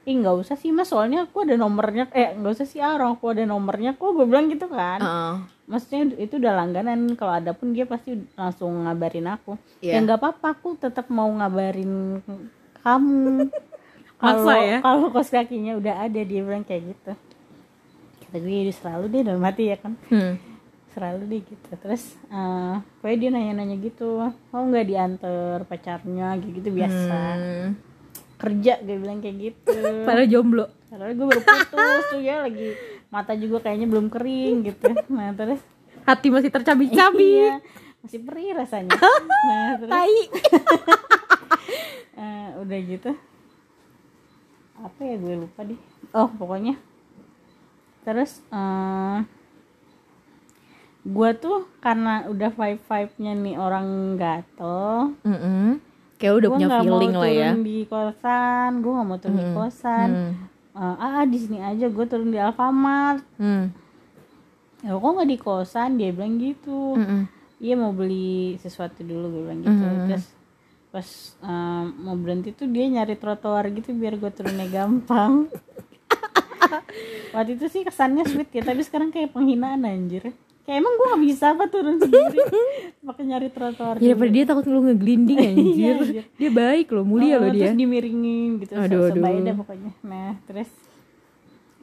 ih nggak usah sih mas soalnya aku ada nomornya eh nggak usah sih ah orang aku ada nomornya kok gue bilang gitu kan Heeh. maksudnya itu udah langganan kalau ada pun dia pasti langsung ngabarin aku Iya. ya nggak apa-apa aku tetap mau ngabarin kamu kalau ya? kalau kos kakinya udah ada dia bilang kayak gitu kata gue "Ya, selalu deh dalam hati ya kan Hmm. selalu deh gitu terus eh pokoknya dia nanya-nanya gitu mau nggak diantar pacarnya gitu gitu biasa Hmm. Kerja dia bilang kayak gitu Padahal jomblo. Padahal gue baru putus tuh ya lagi mata juga kayaknya belum kering gitu. Nah terus Hati masih tercabik-cabik. iya, masih perih rasanya. Nah terus Tai. eh, udah gitu apa ya gue lupa deh. Oh pokoknya terus eh gue tuh karena udah vibe vibe nya nih orang gatel Mm-mm. Kayak udah gue punya feeling lah ya. turun di kosan gue nggak mau turun di kosan Hmm. Eh, ah di sini aja gue turun di Alfamart Hmm. ya kok nggak di kosan dia bilang gitu iya mau beli sesuatu dulu gue bilang gitu Mhm. terus pas eh, mau berhenti tuh dia nyari trotoar gitu biar gue turunnya gampang waktu itu sih kesannya sweet ya tapi sekarang kayak penghinaan anjir kayak emang gue gak bisa apa turun sendiri? Pakai nyari trotoar ya daripada dia takut lu ngeglinding anjir. Iya, anjir. dia baik loh mulia Oh, loh dia. terus dimiringin gitu Aduh, aduh, aduh. dah pokoknya. Nah terus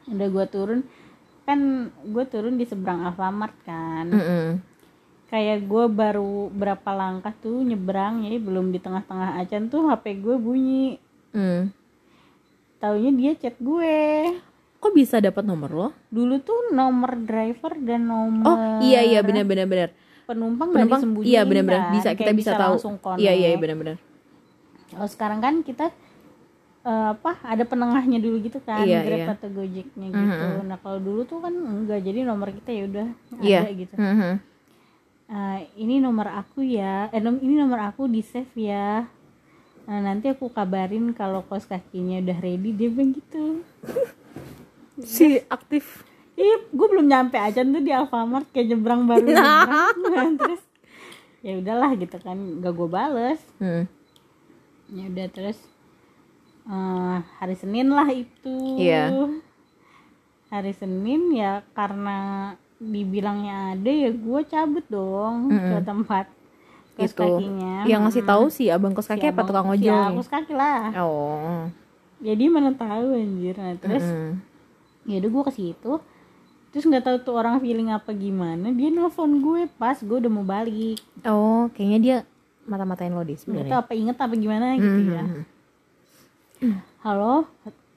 udah gue turun. Kan gue turun di seberang Alfamart kan. Mm-mm. kayak gue baru berapa langkah tuh nyebrang ya belum di tengah-tengah acan tuh HP gue bunyi. Mm. taunya dia chat gue kok bisa dapat nomor lo? Dulu tuh nomor driver dan nomor oh iya iya benar benar penumpang penumpang disembunyiin iya benar benar. kan. bisa kita Kayak bisa, tahu. iya iya benar benar. Kalau sekarang kan kita eh, apa ada penengahnya dulu gitu kan Iya, Grab iya. atau Gojeknya gitu. Nah kalau dulu tuh kan enggak jadi nomor kita ya udah Iya. ada gitu. Mhm. Eh, ini nomor aku ya eh nom- ini nomor aku di save ya. Nah, nanti aku kabarin kalau kos kakinya udah ready dia bilang gitu si aktif. Ih, gue belum nyampe aja tuh di Alfamart kayak nyebrang baru Nah, terus ya udahlah gitu kan gak gue bales. Hmm. ya udah terus eh, hari Senin lah itu. Iya. hari Senin ya karena dibilangnya ada ya gue cabut dong ke tempat kos itu. kakinya. Yang ngasih tahu si abang kos Si kaki apa abang- tukang si ojol abang nih? kos kaki lah. Oh. Jadi mana tahu anjir. Nah terus Mm. Ya udah gue ke situ. Terus nggak tahu tuh orang feeling apa gimana dia nelfon gue pas gue udah mau balik. Oh kayaknya dia mata-matain lo deh sebenarnya. Apa inget apa gimana gitu ya. Mhm. halo?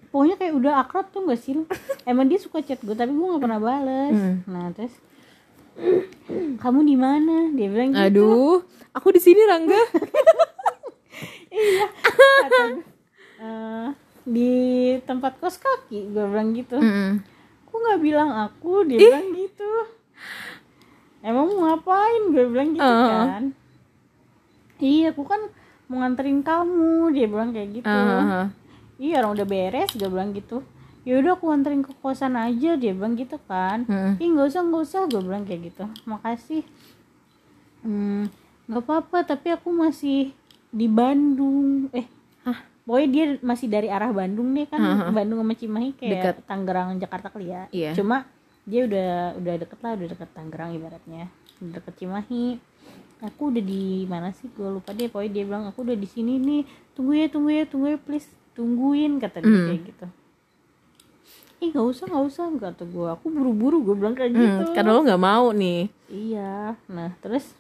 Pokoknya kayak udah akrab tuh gak sih emang dia suka chat gue tapi gue nggak pernah bales. Hmm. nah terus kamu di mana? Dia bilang gitu. Aduh aku di sini Rangga. Iya. Kata "Eh, di tempat kos kaki gue bilang gitu. Mm. kok nggak bilang aku? Dia bilang gitu. Emang mau ngapain? Gue bilang gitu Uh. kan. Iya aku kan mau nganterin kamu. Dia bilang kayak gitu. Ah, iya orang udah beres gue bilang gitu. Ya udah aku anterin ke kosan aja dia bilang gitu kan. Mm. ih nggak usah nggak usah gue bilang kayak gitu. Makasih. Hmm nggak apa-apa tapi aku masih di Bandung. Eh? Pokoknya dia masih dari arah Bandung nih kan Bandung sama Cimahi kayak Dekat. Tangerang Jakarta kali ya. Iya. cuma dia udah udah deket lah udah deket Tangerang ibaratnya. Udah deket Cimahi. Aku udah di mana sih? Gue lupa deh. Pokoknya dia bilang aku udah di sini nih. Tunggu ya tunggu ya tunggu ya please. Tungguin kata dia Hmm. kayak gitu. Ih nggak usah nggak usah kata gue aku buru-buru gue bilang kayak gitu. Hmm, karena lo nggak mau nih. Iya. Nah terus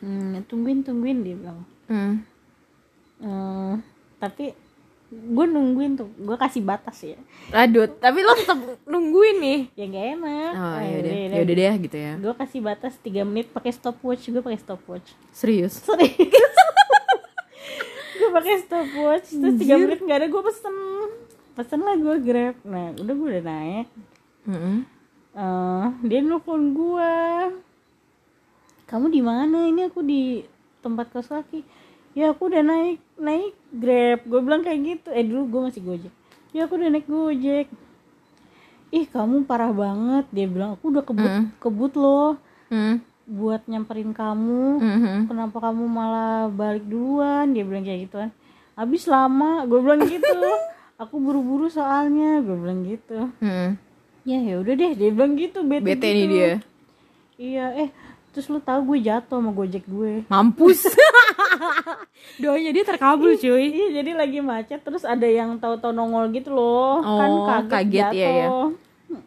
hmm, tungguin tungguin dia bilang. Hmm. Eh, tapi gue nungguin tuh gue kasih batas ya. Aduh tapi lo tetap nungguin nih. Ya gak enak. Oh ya udah ya udah deh gitu ya. Gue kasih batas 3 menit pakai stopwatch gue pakai stopwatch. Serius? Serius gue pakai stopwatch terus 3 menit nggak ada gue pesen. Pesen lah gue grab. Nah udah gue udah naik. Mm-mm. Eh, dia nelfon gue kamu di mana? Ini aku di tempat kos kaki ya aku udah naik naik grab. Gue bilang kayak gitu. Eh dulu gue masih gojek. Ya aku udah naik gojek. Ih kamu parah banget. Dia bilang aku udah kebut Mm. kebut loh. Hmm. buat nyamperin kamu. Mhm. kenapa kamu malah balik duluan? Dia bilang kayak gitu kan. Habis lama gue bilang gitu. Aku buru-buru soalnya gue bilang gitu. Hmm. ya ya udah deh dia bilang gitu bete, bete gitu. nih dia. Iya eh terus lu tahu gue jatuh sama gojek gue. Mampus doanya dia terkabul cuy. iya jadi lagi macet terus ada yang tahu-tahu nongol gitu loh. Kan Oh, kaget, kaget, jatuh iya, iya. Hmm,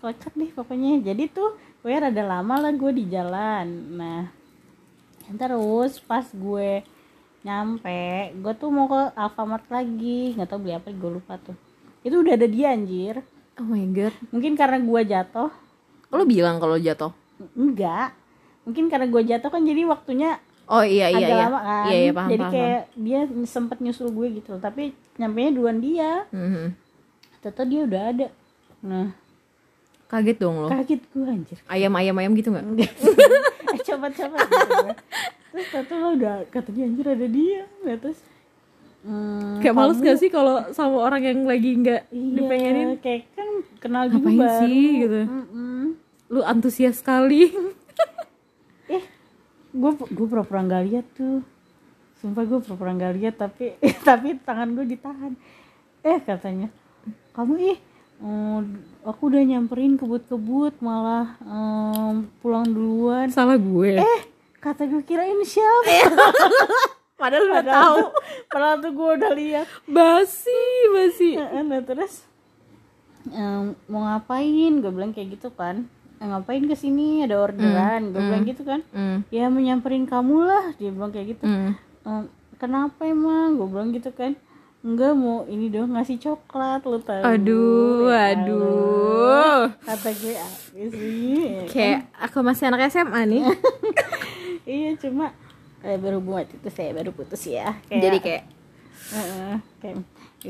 kocak deh pokoknya. Jadi tuh gue rada lama lah gue di jalan. Nah terus pas gue nyampe gue tuh mau ke Alfamart lagi. Nggak tahu beli apa gue lupa tuh. Itu udah ada dia anjir. Oh my god. Mungkin karena gue jatuh. Lo bilang kalau jatuh? Enggak mungkin karena gue jatuh kan jadi waktunya oh iya iya agak iya. lama kan. Iya iya paham jadi paham, kayak dia sempet nyusul gue gitu. Tapi nyampe nya duluan dia. Paham. Mhm. ternyata dia udah ada. Nah. Kaget dong lo. Kaget gue anjir. Ayam ayam ayam gitu nggak? Enggak eh coba coba gitu terus ternyata lo udah kata dia anjir ada dia. Nah, terus hmm, kayak males gak sih kalau sama orang yang lagi nggak iya, dipengenin? kayak kan kenal juga Ngapain baru. sih, gitu? Mm-mm. lu antusias sekali gue gue pura-pura nggak lihat tuh. Sumpah gue pura-pura nggak lihat tapi tapi tangan gue ditahan. Eh katanya kamu ih "Oh, aku udah nyamperin kebut-kebut malah em, pulang duluan. Salah gue. Eh kata gue kirain siapa? Padahal udah tahu. padahal tuh gue udah lihat. Basi basi. Heeh, nah terus em, mau ngapain? Gue bilang kayak gitu kan "Eh, ngapain ke sini ada orderan. Gue bilang gitu kan. hmm. ya menyamperin kamu lah dia bilang kayak gitu. Hmm. "Em, kenapa emang? Gue bilang gitu kan. Enggak mau ini dong ngasih coklat lo tau aduh Ya aduh. Kata gue apa sih. Ya kan? kayak aku masih anak SMA nih. Iya cuma eh, berhubung waktu itu saya baru putus ya kayak, jadi kayak Heeh, kayak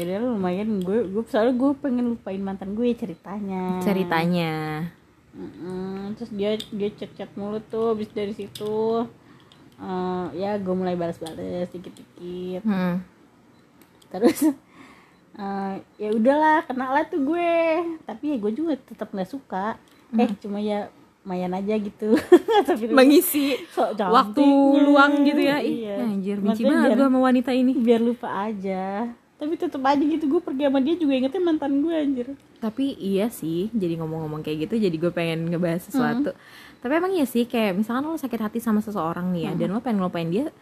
lah, lumayan gue gue soalnya gue pengen lupain mantan gue ceritanya. Ceritanya Mm-mm, terus dia dia chat chat mulu tuh habis dari situ eh, ya gue mulai balas-balas dikit-dikit. Hmm. terus eh, ya udahlah kena lah tuh gue. Tapi ya gue juga tetap nggak suka. Eh cuma ya lumayan aja gitu. Tapi mengisi sok waktu luang gitu ya. Iya. anjir benci banget gue sama wanita ini. biar lupa aja tapi tetep aja gitu gue pergi sama dia juga ingetnya mantan gue anjir. Tapi iya sih jadi ngomong-ngomong kayak gitu jadi gue pengen ngebahas sesuatu. Tapi emang iya sih kayak misalkan lo sakit hati sama seseorang nih ya dan lo pengen ngelupain dia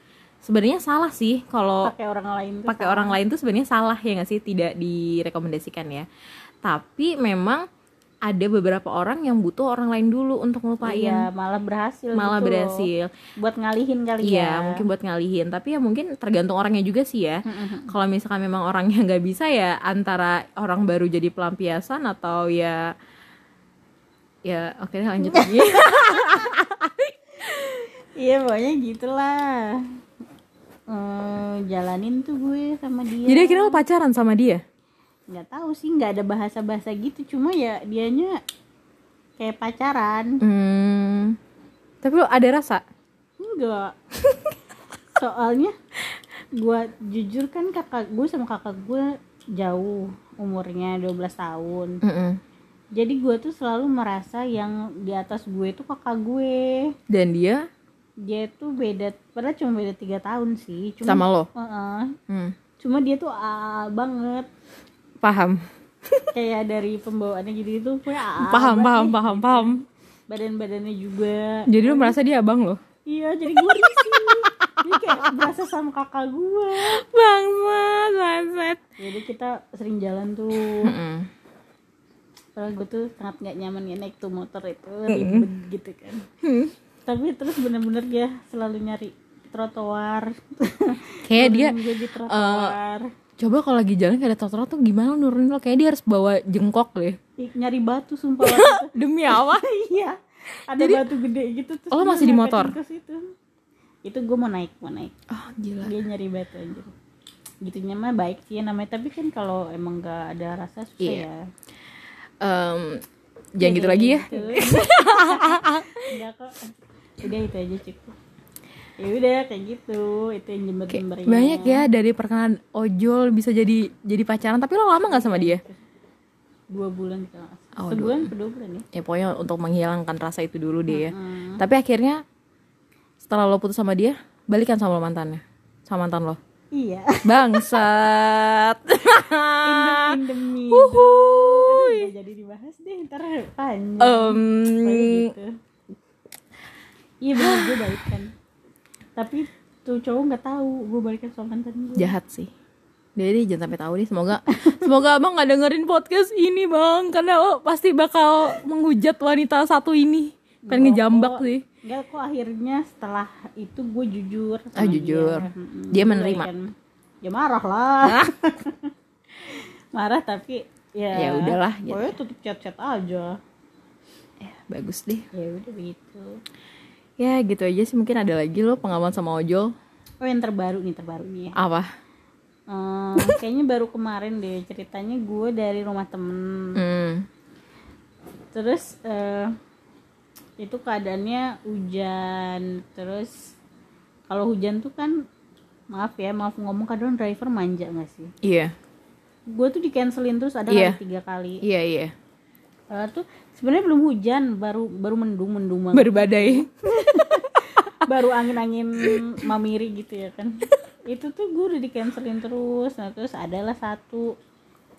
sebenarnya salah sih kalau pakai orang lain pakai orang lain tuh sebenarnya salah ya nggak sih? Tidak direkomendasikan ya. Tapi memang ada beberapa orang yang butuh orang lain dulu untuk ngelupain. Iya malah berhasil malah gitu berhasil. Buat ngalihin kali iya ya. mungkin buat ngalihin. Tapi ya mungkin tergantung orangnya juga sih ya. Kalau misalkan memang orangnya nggak bisa ya antara orang baru jadi pelampiasan atau ya ya oke deh lanjut lagi. Iya pokoknya gitulah. Eh, jalanin tuh gue sama dia. Jadi akhirnya lo pacaran sama dia nggak tahu sih nggak ada bahasa-bahasa gitu. Cuma ya dianya kayak pacaran. Hmm, tapi lo ada rasa? Enggak soalnya gua jujur kan kakak gue sama kakak gue jauh umurnya 12 tahun. Mm-mm. jadi gue tuh selalu merasa yang di atas gue itu kakak gue. Dan dia? Dia tuh beda padahal cuma beda tiga tahun sih. Cuma sama lo? Heeh. hmm. cuma dia tuh AA banget paham. Kayak dari pembawaannya gitu itu paham banget paham deh. paham paham badan badannya juga. Jadi lo merasa dia abang lo iya jadi gue risih dia kayak berasa sama kakak gue bangsat bangsat. Jadi kita sering jalan tuh. Mm-mm. padahal gue tuh sangat nggak nyaman ya naik tuh motor itu ribet gitu kan. Tapi terus bener-bener dia selalu nyari trotoar. Kayak dia di trotoar coba kalau lagi jalan kayak ada trotoar tuh gimana nurunin lo? Kayak dia harus bawa jengkok deh. Nyari batu sumpah itu. demi apa? Iya. Ada Jadi- batu gede gitu terus Oh, lo masih di motor? ke situ. itu gue mau naik mau naik. Oh gila. Dia nyari batu aja gitunya mah baik sih ya namanya. Tapi kan kalau emang gak ada rasa susah Iya. ya. Em, jangan gitu lagi ya. Gitu. enggak kok. Udah itu aja cukup ya udah kayak gitu. Itu yang jember jembernya banyak ya dari perkenalan ojol bisa jadi jadi pacaran tapi lo lama nggak sama dia? Dua bulan salah. Oh, sebulan ke dua bulan ya? Ya pokoknya untuk menghilangkan rasa itu dulu deh ya. Hmm. tapi akhirnya setelah lo putus sama dia balikan sama lo mantannya sama mantan lo? Iya. Bangsat. Udah jadi dibahas deh ntar panjang. Pokoknya gitu. Iya bener gue balikan tapi tuh cowok nggak tahu gue balikan sama mantan gue jahat sih. Jadi jangan sampai tahu nih semoga semoga abang nggak dengerin podcast ini bang. Karena oh, pasti bakal menghujat wanita satu ini. Pengen ngejambak sih. Enggak kok akhirnya setelah itu gue jujur sama Ah, jujur. Dia. Gue menerima? balikan. ya marah lah. Marah. Tapi ya Ya udahlah, gitu. tutup chat-chat aja. Ya, bagus deh. Ya udah begitu ya gitu aja sih. Mungkin ada lagi lo pengalaman sama ojol. Oh yang terbaru nih terbaru nih ya. Apa? Eh, kayaknya baru kemarin deh ceritanya gue dari rumah temen. Hmm. terus eh, itu keadaannya hujan. Terus kalau hujan tuh kan maaf ya maaf ngomong kadang driver manja gak sih? Iya. Gue tuh di cancelin terus ada Iya. kali tiga kali. Iya iya Eh, tuh sebenarnya belum hujan baru baru mendung mendung banget. baru badai. Baru angin angin mamiri gitu ya kan. Itu tuh gue udah di cancelin terus. Nah terus adalah satu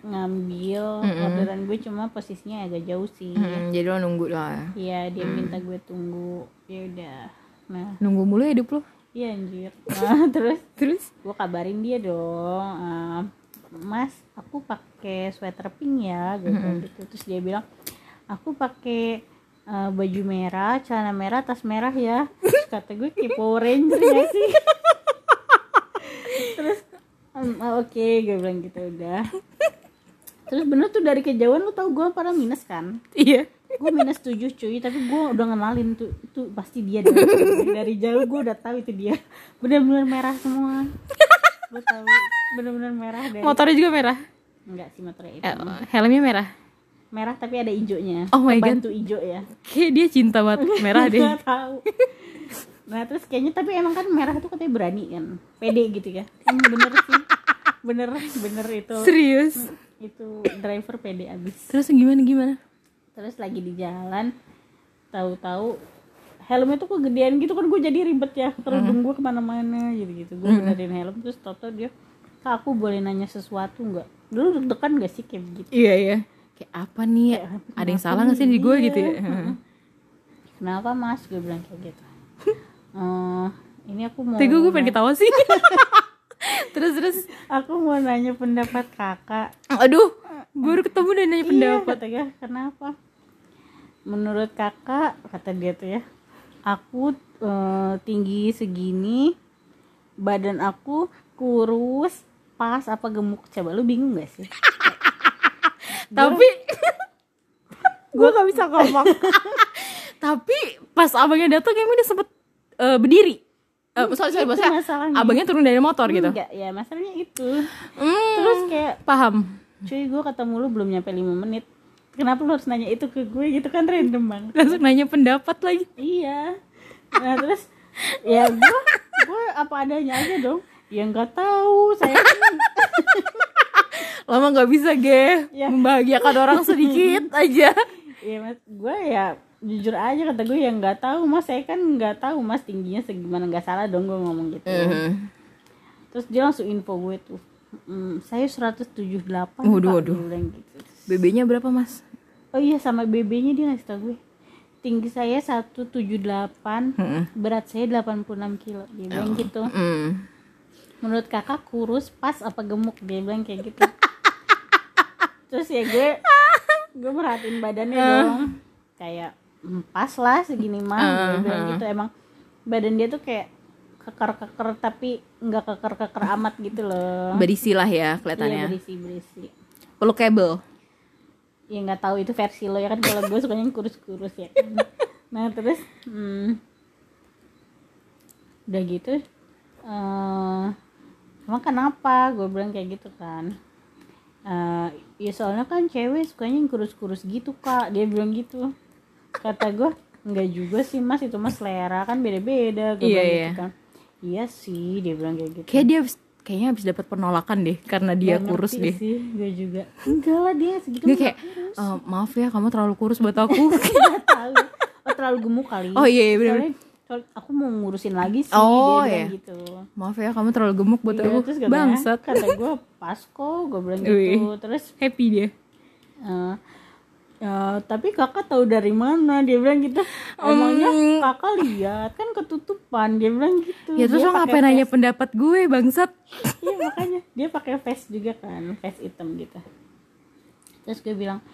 ngambil orderan gue cuma posisinya agak jauh sih. Hmm, jadi lo nunggu lah. Iya dia minta gue tunggu. Ya udah. Nah. Nunggu mulu hidup lo? Iya anjir. Nah terus terus? gue kabarin dia dong. "Eh, mas aku pakai sweater pink ya gue bilang gitu. Terus dia bilang aku pakai eh, baju merah celana merah tas merah ya. Terus kata gue kayak Power Ranger ya sih? Terus "Hmm, oke gue bilang gitu udah. Terus bener tuh dari kejauhan lu tau gue pada minus kan? Iya. Gue minus 7 cuy tapi gue udah ngenalin tuh itu pasti dia dari, dari jauh gue udah tahu itu dia. Bener-bener merah semua gue tahu bener-bener merah dari motornya juga merah? Enggak sih motornya itu Eh, helmnya merah? Merah tapi ada hijaunya. Oh my God. bantu hijau ya. Kayak dia cinta banget. Merah deh. Gak tahu. Nah terus kayaknya tapi emang kan merah tuh katanya berani kan? Pede gitu ya. Kan bener sih. Bener bener itu. Serius? Itu driver pede abis. Terus gimana gimana? Terus lagi di jalan tahu-tahu helmnya tuh kegedean gitu kan gue jadi ribet ya. Kerudung gue ke mana-mana gitu gitu gue benerin helm terus toto dia kak aku boleh nanya sesuatu nggak? Dulu deg-degan gak sih kayak begitu? Iya iya. Kayak apa nih? Kayak ada yang salah nggak sih di gue gitu ya. Iya. kenapa mas? Gue bilang kayak gitu. "Eh, ini aku mau Tapi gue pengen ketawa sih. Terus terus. Aku mau nanya pendapat kakak. Aduh baru ketemu dan nanya pendapat. Iya, kata dia, kenapa? Menurut kakak, kata dia tuh ya, aku eh, tinggi segini, badan aku kurus, pas apa gemuk? Coba lu bingung gak sih? tapi gue gak bisa ngomong. tapi pas abangnya datang emang dia sempet eh, berdiri Eh, sorry sorry maksudnya masalahnya. abangnya turun dari motor gitu Enggak, ya masalahnya itu. Hmm, Terus kayak, paham cuy gue ketemu lu belum nyampe 5 menit. Kenapa lu harus nanya itu ke gue gitu kan random banget. langsung nanya pendapat lagi Iya. Nah terus ya gue gue apa adanya aja dong. Ya nggak tahu saya kan lama nggak bisa ge Ya. membahagiakan orang sedikit aja ya mas gue ya jujur aja kata gue ya nggak tahu mas saya kan nggak tahu mas tingginya segimana nggak salah dong gue ngomong gitu. Terus dia langsung info gue tuh. "Mm, saya 178 Waduh, Pak," waduh. bilang gitu. BB-nya berapa mas? Oh iya sama BB-nya dia ngasih tau gue. Tinggi saya 178, berat saya 86 kilo. Dia bilang gitu. Hmm. menurut kakak kurus pas apa gemuk? Dia bilang kayak gitu. Terus ya gue gue merhatiin badannya dong. Kayak "Hmm, pas lah segini mah. Gue bilang gitu. Emang badan dia tuh kayak keker-keker tapi nggak keker-keker amat gitu loh. Berisi lah iya ya kelihatannya. Berisi berisi. Perlu kabel ya nggak tahu itu versi lo ya kan kalau gue sukanya yang kurus-kurus ya. Kan. nah terus hmm, udah gitu eh emang kenapa? Gue bilang kayak gitu kan. Eh ya soalnya kan cewek sukanya yang kurus-kurus gitu kak. Dia bilang gitu. Kata gue enggak juga sih mas. Itu mas selera kan beda-beda. Gue Iya, bilang iya. gitu kan. Iya sih dia bilang kayak gitu. Kayak dia kayaknya habis dapat penolakan deh karena dia Nggak kurus deh. sih gue juga. Enggak lah dia segitu dia kayak "Eh, maaf ya kamu terlalu kurus buat aku. Tahu. Oh terlalu gemuk kali. Oh iya iya soal- aku mau ngurusin lagi sih Oh, dia iya. gitu. Maaf ya kamu terlalu gemuk buat Iya, aku. terus katanya, bangsat. kata gue pas kok gue bilang gitu. Terus happy dia. Eh, eh, tapi kakak tahu dari mana? Dia bilang gitu. Emangnya Hmm. kakak lihat? Kan ketutupan. Dia bilang gitu. Ya terus lo ngapain nanya pendapat gue bangsat? Iya makanya. Dia pakai vest juga kan. Vest hitam gitu. Terus gue bilang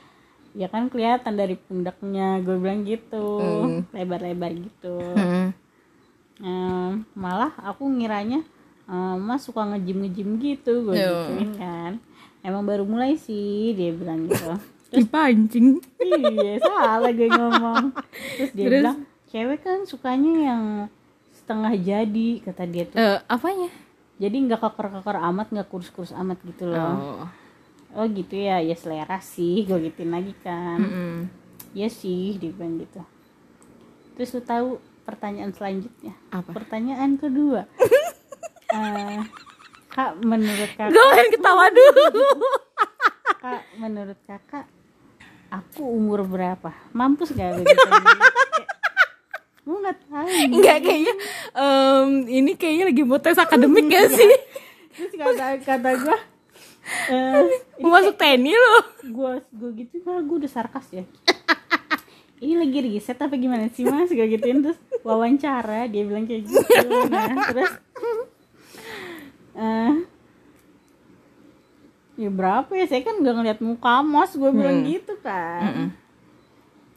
ya kan kelihatan dari pundaknya. Gue bilang gitu. Lebar-lebar gitu. Hmm. Eh, malah aku ngiranya eh, mas suka ngejim ngejim gitu. Gue Yo. gituin kan. Emang baru mulai sih dia bilang gitu dipancing iya salah gue ngomong. Terus dia Terus? bilang cewek kan sukanya yang setengah jadi kata dia tuh. Eh, apanya? Jadi nggak keker-keker amat nggak kurus-kurus amat gitu loh. Oh. Oh gitu ya. Ya selera sih gue gituin lagi kan. Mm-mm. ya sih dia bilang gitu. Terus lu tahu pertanyaan selanjutnya? Apa? pertanyaan kedua. Eh, kak menurut kakak gue ketawa dulu. Kak menurut kakak aku umur berapa? Mampus gak gue nggak tahu Enggak kayaknya em, ini kayaknya lagi mau tes akademik gak sih? terus kata kata gue Eh, Mau masuk TNI lo gue gue gitu malah gue udah sarkas ya. Ini lagi riset apa gimana sih mas? Gue gituin terus wawancara dia bilang kayak gitu. Nah terus eh ya berapa ya? Saya kan gak ngeliat muka mas gue bilang gitu kan.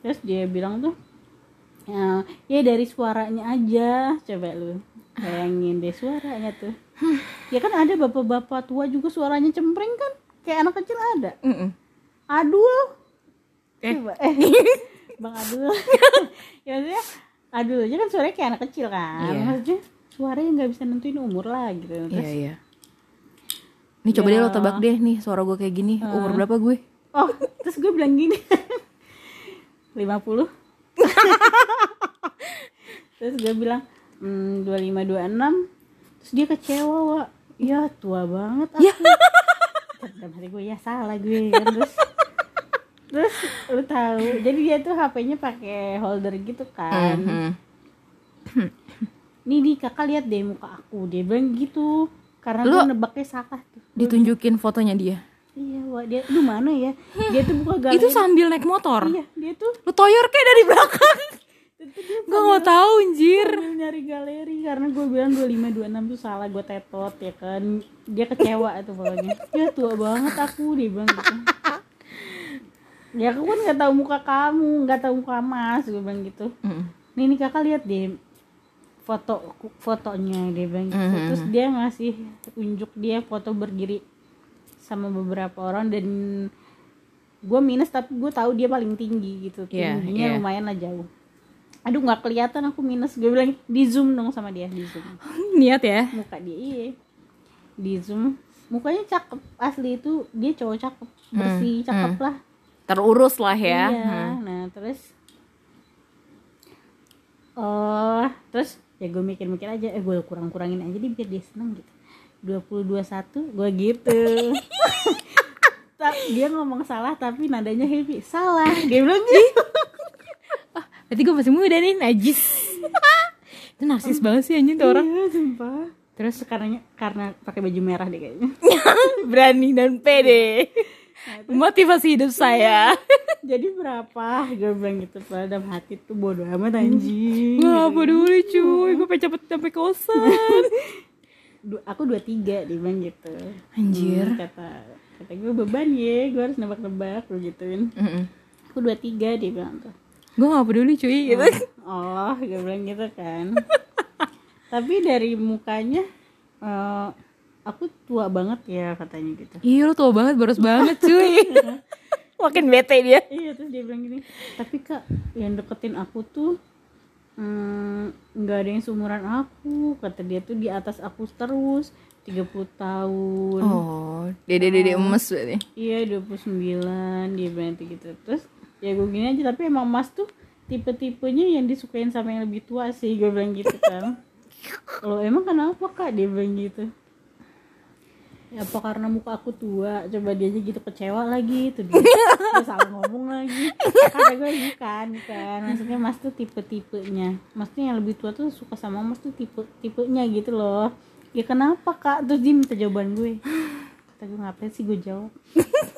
Terus dia bilang tuh ya, ya dari suaranya aja. Coba lu bayangin deh suaranya tuh. Ya kan ada bapak-bapak tua juga suaranya cempreng kan? Kayak anak kecil ada. Mm-mm. Adul. Eh. Coba, eh. Bang Adul. Ya maksudnya Adul aja kan suaranya kayak anak kecil kan? Iya. maksudnya suaranya nggak bisa nentuin umur lah gitu. Iya Terus, iya Nih coba Ya. deh lo tebak deh nih suara gue kayak gini. Umur berapa gue? oh terus gue bilang gini. 50 terus gue bilang hmm, 25 26 terus dia kecewa wa. Ya tua banget aku. Dalam hati gue ya salah gue. Kan terus terus lu tahu jadi dia tuh HP-nya pakai holder gitu kan. Mhm. nih nih kakak lihat deh muka aku. Dia bilang gitu karena Lu- nebaknya salah tuh. Ditunjukin fotonya dia? Iya wah dia lu mana ya? Dia tuh buka galeri. Itu sambil naik motor? Iya dia tuh Lu toyor kayak dari belakang? Itu Gue gak tahu anjir. sambil nyari galeri karena gue bilang 25 26 tuh salah gue tetot ya kan? Dia kecewa tuh pokoknya. Ya tua banget aku dia bilang gitu. Ya aku kan nggak tahu muka kamu nggak tahu muka mas gue bilang gitu. Mm. nih nih kakak lihat deh foto fotonya dia bilang gitu. Mhm. terus dia ngasih unjuk dia foto berdiri sama beberapa orang dan gue minus tapi gue tahu dia paling tinggi gitu. Iya, tingginya iya. lumayan lah jauh. Aduh nggak kelihatan aku minus. Gue bilang di zoom dong sama dia di zoom. Niat ya? Muka dia iya. Di zoom. Mukanya cakep asli itu dia cowok cakep bersih cakep lah. Terurus lah ya. Iya, nah terus oh terus ya gue mikir-mikir aja eh gue kurang-kurangin aja deh biar dia seneng gitu. 20 21 gue gitu. Dia ngomong salah tapi nadanya happy salah dia bilang gitu. Berarti gue masih muda nih Najis. Itu narsis banget sih anjing tuh orang. Iya sumpah. Terus? Karena karena pakai baju merah deh kayaknya. Berani dan pede. Motivasi hidup saya jadi berapa? Gue bilang gitu pada dalam hati tuh bodoh amat anjing. Wah peduli cuy. Gue pengen cepet sampai kosan. Du- aku dua tiga dia bilang gitu. Anjir. Hmm, kata kata gue beban ya gue harus nebak-nebak gue gituin. Mm-mm. aku dua tiga dia bilang tuh. Gue gak peduli cuy. Gitu oh gue bilang gitu kan. Tapi dari mukanya eh, aku tua banget ya katanya gitu. Iya lo tua banget boros banget cuy Makin bete dia. Iya terus dia bilang gini tapi kak yang deketin aku tuh hmm, nggak ada yang seumuran aku kata dia tuh di atas aku terus 30 tahun. Oh Dede-dede emes berarti. Iya 29 dia bilang gitu. Terus ya gue gini aja Tapi emang mas tuh tipe-tipenya yang disukain sama yang lebih tua sih Gue bilang gitu kan. Lo emang kenapa kak? Dia bilang gitu ya apa karena muka aku tua coba dia aja gitu kecewa lagi tuh dia. Terus salah ngomong lagi. Kata gue bukan bukan. Maksudnya mas tuh tipe tipenya maksudnya yang lebih tua tuh suka sama mas tuh tipe tipenya gitu loh. Ya kenapa kak? Terus dia minta jawaban gue. Kata gue ngapain sih gue jawab?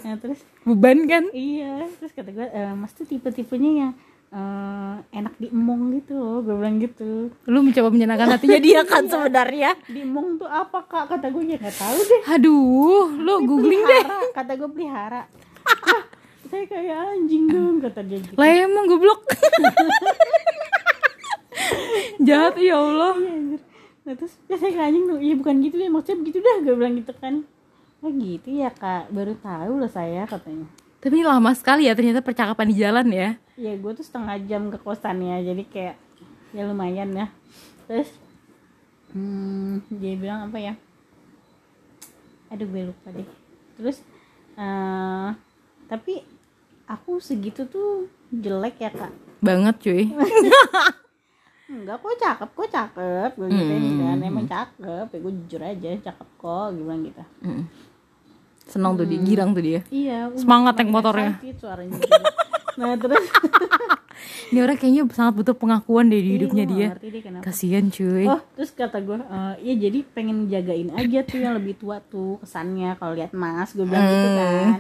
Nah terus Beban kan? Iya terus kata gue "Eh, mas tuh tipe tipenya yang eh, enak diemong gitu loh gue bilang gitu. Lu mencoba menyenangkan hatinya dia kan sebenarnya? Diemong tuh apa kak? Kata gue ya nggak tahu deh. Aduh Lu googling deh. kata gue pelihara. "Ah, saya kayak anjing dong kata dia gitu. Lah emang goblok. Jahat ya Allah. Iya, anjir. nah terus ya saya kayak anjing dong. Iya bukan gitu deh maksudnya begitu dah gue bilang gitu kan. Oh gitu ya kak. Baru tahu loh saya katanya Tapi ini lama sekali ya ternyata percakapan di jalan ya. Ya gue tuh setengah jam ke kosannya jadi kayak ya lumayan ya. Terus hmm, dia bilang apa ya? Aduh gue lupa deh. Terus eh tapi aku segitu tuh jelek ya kak. Banget cuy. Enggak kok cakep kok cakep. Gue gituin kan emang cakep. Ya gue jujur aja cakep kok gue bilang gitu. Mm. Senang tuh dia, girang tuh dia iya uh, Semangat naik motornya. nah terus Ini orang kayaknya sangat butuh pengakuan deh di Iya, hidupnya dia. kenapa. Kasian cuy. Oh, terus kata gue, eh ya jadi pengen jagain aja tuh yang lebih tua tuh kesannya kalau lihat Mas, gue bilang gitu Hmm. kan.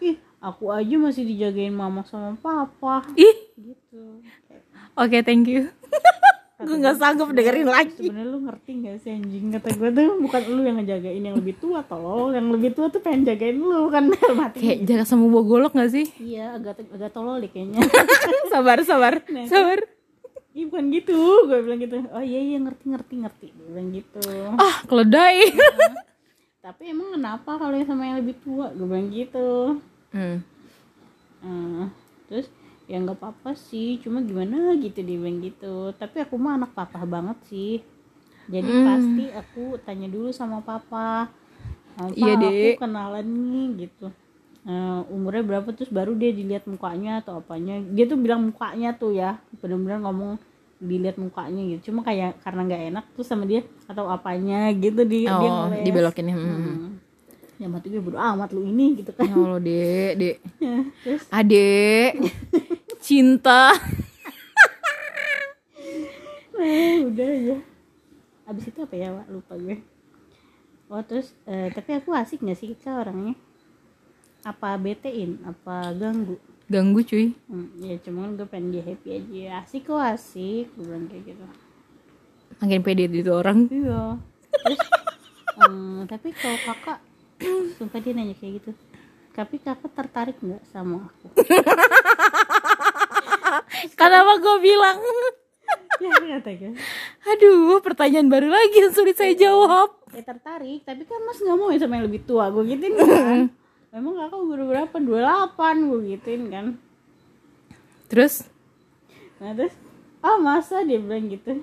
Ih, aku aja masih dijagain mama sama papa Ih, gitu. oke thank you. gue nggak sanggup dengerin lagi. Sebenarnya lu ngerti gak sih anjing kata gue tuh bukan lu yang ngejagain yang lebih tua tolol, yang lebih tua tuh pengen jagain lu kan mati. Kayak jaga sama buah golok gak sih? Iya, agak agak tolol deh kayaknya. sabar, sabar, Nah. sabar. Iya bukan gitu, gue bilang gitu. Oh iya iya ngerti ngerti ngerti, gue bilang gitu. Ah, keledai. Tapi emang kenapa kalau yang sama yang lebih tua, gue bilang gitu. Hmm. Eh, terus ya nggak apa-apa sih cuma gimana gitu dia bilang gitu tapi aku mah anak papa banget sih jadi Hmm. pasti aku tanya dulu sama papa "Eh, Iya, "Pa, Dek." aku kenalan nih gitu Eh, umurnya berapa terus baru dia dilihat mukanya atau apanya dia tuh bilang mukanya tuh ya bener-bener ngomong dilihat mukanya gitu cuma kayak karena nggak enak tuh sama dia atau apanya gitu di dia Oh, ngeles. dibelokin ya. Hmm. Hmm. ya mati gue bodo amat lu ini gitu kan Ya Allah, dek, dek. terus Adek, cinta. Nah, udah ya. Abis itu apa ya, Wak? Lupa gue. Oh, terus eh, tapi aku asik gak sih Kak orangnya? Apa betein? Apa ganggu? Ganggu cuy. Hmm, ya cuman gue pengen dia happy aja. Asik kok asik, gue bilang kayak gitu. Makin pede itu orang. Iya. Terus em, tapi kalau kakak sumpah dia nanya kayak gitu. Tapi kakak tertarik nggak sama aku? Kenapa gue bilang? ya. Aduh, pertanyaan baru lagi yang sulit saya jawab. ya tertarik tapi kan mas nggak mau ya sama yang lebih tua gue gituin kan memang kakak umur berapa 28 gue gituin kan Terus? nah terus ah masa dia bilang gitu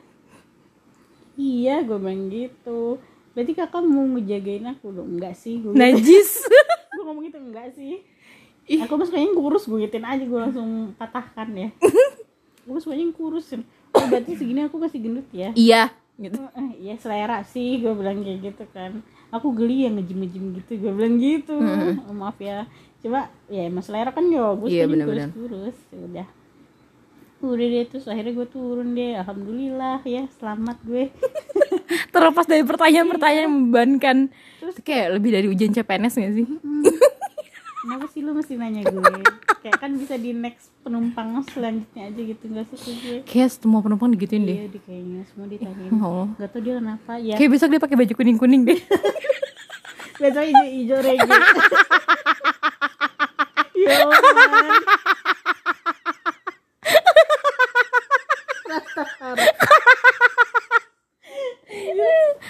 iya gue bilang gitu berarti kakak mau ngejagain aku dong enggak sih gue gitu. Najis. gue ngomong gitu enggak sih Ih. aku mas kayaknya kurus gue gituin aja gue langsung patahkan ya gue mas kayaknya kurus oh berarti segini aku masih gendut ya iya. Gitu. Eh, Iya selera sih gue bilang kayak gitu kan aku geli yang ngejim ngejim gitu gue bilang gitu Oh, maaf ya coba ya emang selera kan ya gue Iya, kurus benar-benar. kurus udah udah deh terus akhirnya gue turun deh alhamdulillah ya selamat gue Terlepas dari pertanyaan-pertanyaan yang membebankan. Kayak lebih dari ujian CPNS gak sih? Kenapa sih lu mesti nanya gue kayak kan bisa di next penumpang selanjutnya aja gitu nggak sih gue Kayak semua penumpang digituin deh. iya di kayaknya semua ditanyain Oh. gak tau dia kenapa ya Kayak besok dia pakai baju kuning-kuning deh. besok hijau hijau reggae ya ampun. Rastafari.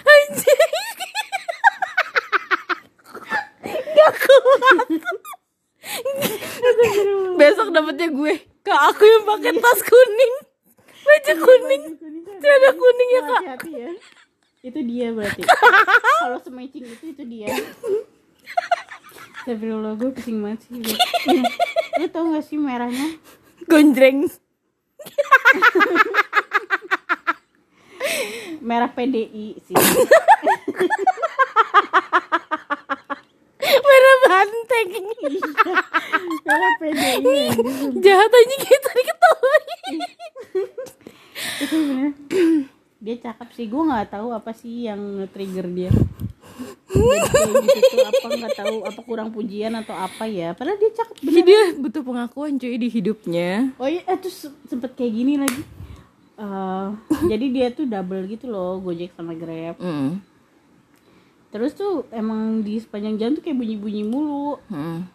Anjing. Gak kuat. Besok dapetnya gue. Kak aku yang pakai tas kuning. Baju kuning. Celana kuning ya kak. hati-hati ya itu dia berarti kalau sematching itu itu dia Astagfirullah gue pusing banget sih Ini, lu tau gak sih merahnya Gonjreng. merah PDI sih Merah banteng. Jahat aja gitu itu bener dia cakep sih. Gue nggak tahu apa sih yang trigger dia. Gitu apa nggak tahu. Apa kurang pujian atau apa ya. Padahal dia cakep bener dia butuh pengakuan cuy di hidupnya. oh iya eh, terus sempet kayak gini lagi. Eh, jadi dia tuh double gitu loh gojek sama grab. Hmm. Terus tuh emang di sepanjang jalan tuh kayak bunyi-bunyi mulu Hmm.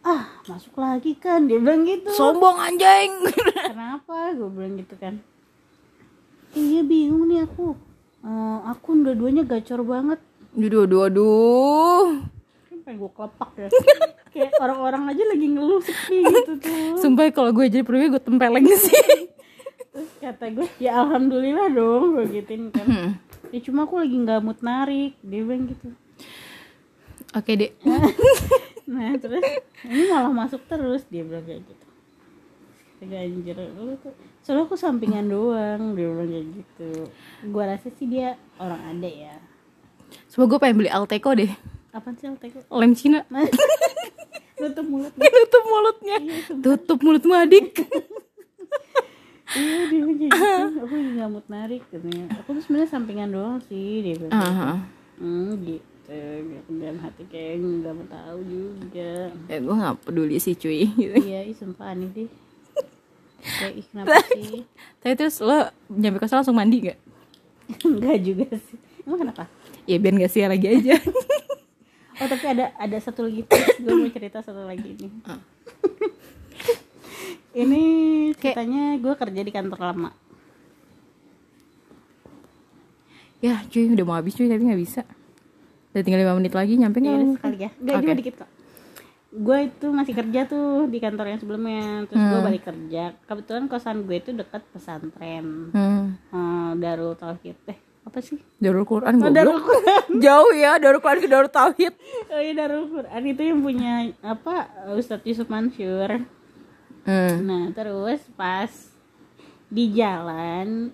ah masuk lagi kan dia bilang gitu Sombong anjing. kenapa gue bilang gitu kan iya bingung nih aku Eh, aku dua-duanya gacor banget Aduh, aduh, aduh. kan pengen gue kelepak ya kayak orang-orang aja lagi ngeluh sepi gitu tuh Sumpah kalau gue jadi perwira gue tempeleng sih. terus kata gue ya alhamdulillah dong gue gituin kan Hmm. Ya cuma aku lagi nggak mood narik dia bilang gitu Oke dek. nah terus ini malah masuk terus dia bilang kayak gitu Kagak anjir lu tuh soalnya aku sampingan doang dia bilang kayak gitu gua rasa sih dia orang ada ya Coba gue pengen beli Alteco deh. apa sih Alteko Lem Cina. tutup mulut Tutup mulutnya. Tutup mulutmu adik. Iya dia kayak gitu. Aku lagi nggak mood narik katanya. Aku tuh sebenarnya sampingan doang sih dia bilang. Aha. hmm gitu. Gitu dalam hati kayak nggak mau tahu juga. Ya gue nggak peduli sih cuy. Gitu. iya ih sumpah aneh deh. Kayak ih kenapa sih? Tapi terus lo nyampe kosan langsung mandi gak enggak juga sih. Emang kenapa? Ya biar gak sia lagi aja. Oh tapi ada ada satu lagi tips gue mau cerita satu lagi ini Ah. Ini ceritanya gue kerja di kantor lama. Ya cuy udah mau habis cuy tapi nggak bisa. Udah tinggal lima menit lagi nyampe ya nggak udah sekali ya. Enggak Oke. juga dikit kok. Gue itu masih kerja tuh di kantor yang sebelumnya. Terus gue Hmm. balik kerja. Kebetulan kosan gue itu dekat pesantren. Hmm. hmm, Darul Tauhid. Eh apa sih? Darul Quran oh. Darul Quran. Jauh ya Darul Quran ke Darul Tauhid. Oh iya Darul Quran. Itu yang punya apa Ustadz Yusuf Mansur hmm. Nah, terus pas di jalan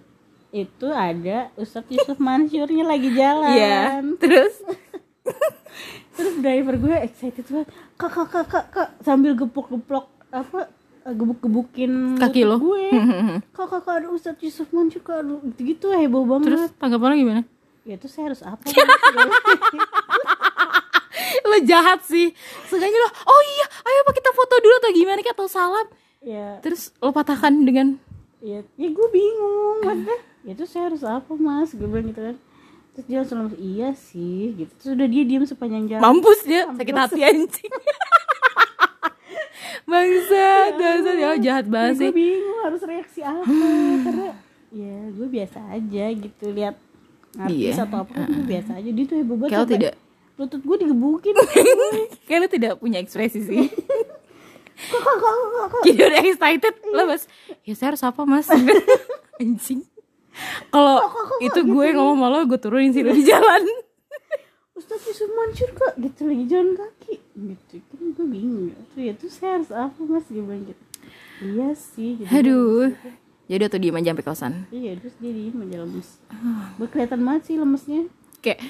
itu ada Ustadz Yusuf Mansyurnya lagi jalan. Iya terus Terus driver gue excited banget. Kak, kak, kak, kak, kak. sambil gepuk-geplok apa eh, gebuk-gebukin Kaki lo. gue. Kak, kak, kak, ada Ustadz Yusuf Mansur, kak, aduh, gitu heboh banget. terus tanggapan lo gimana ya terus saya harus apa? lo jahat sih Seenggaknya lo oh iya ayo apa kita foto dulu atau gimana kayak atau salam ya, terus lo patahkan dengan ya, ya gue bingung, maksudnya. Ya terus saya harus apa mas? Gue bilang gitu kan. Terus dia langsung iya sih, gitu. Terus udah dia diam sepanjang jalan. mampus dia sakit hati anjing bangsa dasar ya jahat banget gue sih bingung harus reaksi apa karena ya gue biasa aja gitu lihat artis Iya. atau apa kan gue biasa aja dia tuh heboh banget Kayak sampai tidak lutut gue digebukin. Kayak lo tidak punya ekspresi sih. Kok kok kok kok kok? Jadi udah excited. Lo mas ya saya harus apa mas? Anjing. Kalau itu gitu? gue ngomong sama lo gue turunin sih lo di jalan. Ustaz Yusuf Mansur kok gitu lagi jalan kaki. Gitu kan gue bingung ya. Tuh ya tuh saya harus apa mas? Bilang gitu. Iya sih gitu aduh. jadi tuh diem aja sampai kosan. Iya terus dia diem aja lemes gue kelihatan banget sih lemesnya. Kayak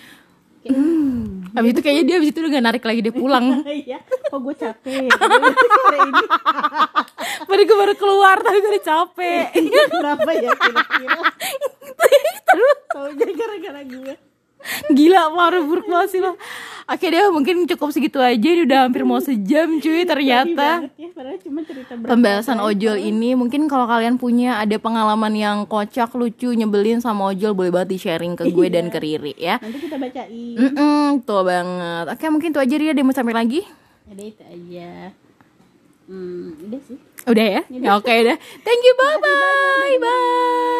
kayak hmm habis itu kayaknya dia habis itu udah gak narik lagi dia pulang. Iya. Kok gue capek. Sore ini. Baru gue baru keluar tapi gue udah capek. Kenapa ya kira-kira? Terus? Taunya gara-gara gue gila parah buruk banget sih lo. Oke deh mungkin cukup segitu aja. Ini udah hampir mau sejam cuy ternyata. ya, cuma cerita pembahasan ojol ini mungkin kalau kalian punya ada pengalaman yang kocak lucu nyebelin sama ojol boleh banget di sharing ke gue dan ke Riri ya. Nanti kita bacain. Mm-mm, tuh banget. Oke mungkin itu aja Ria dia mau sampai lagi? Ada itu aja. Hmm, udah sih. Udah ya, ya oke udah. Thank you bye bye bye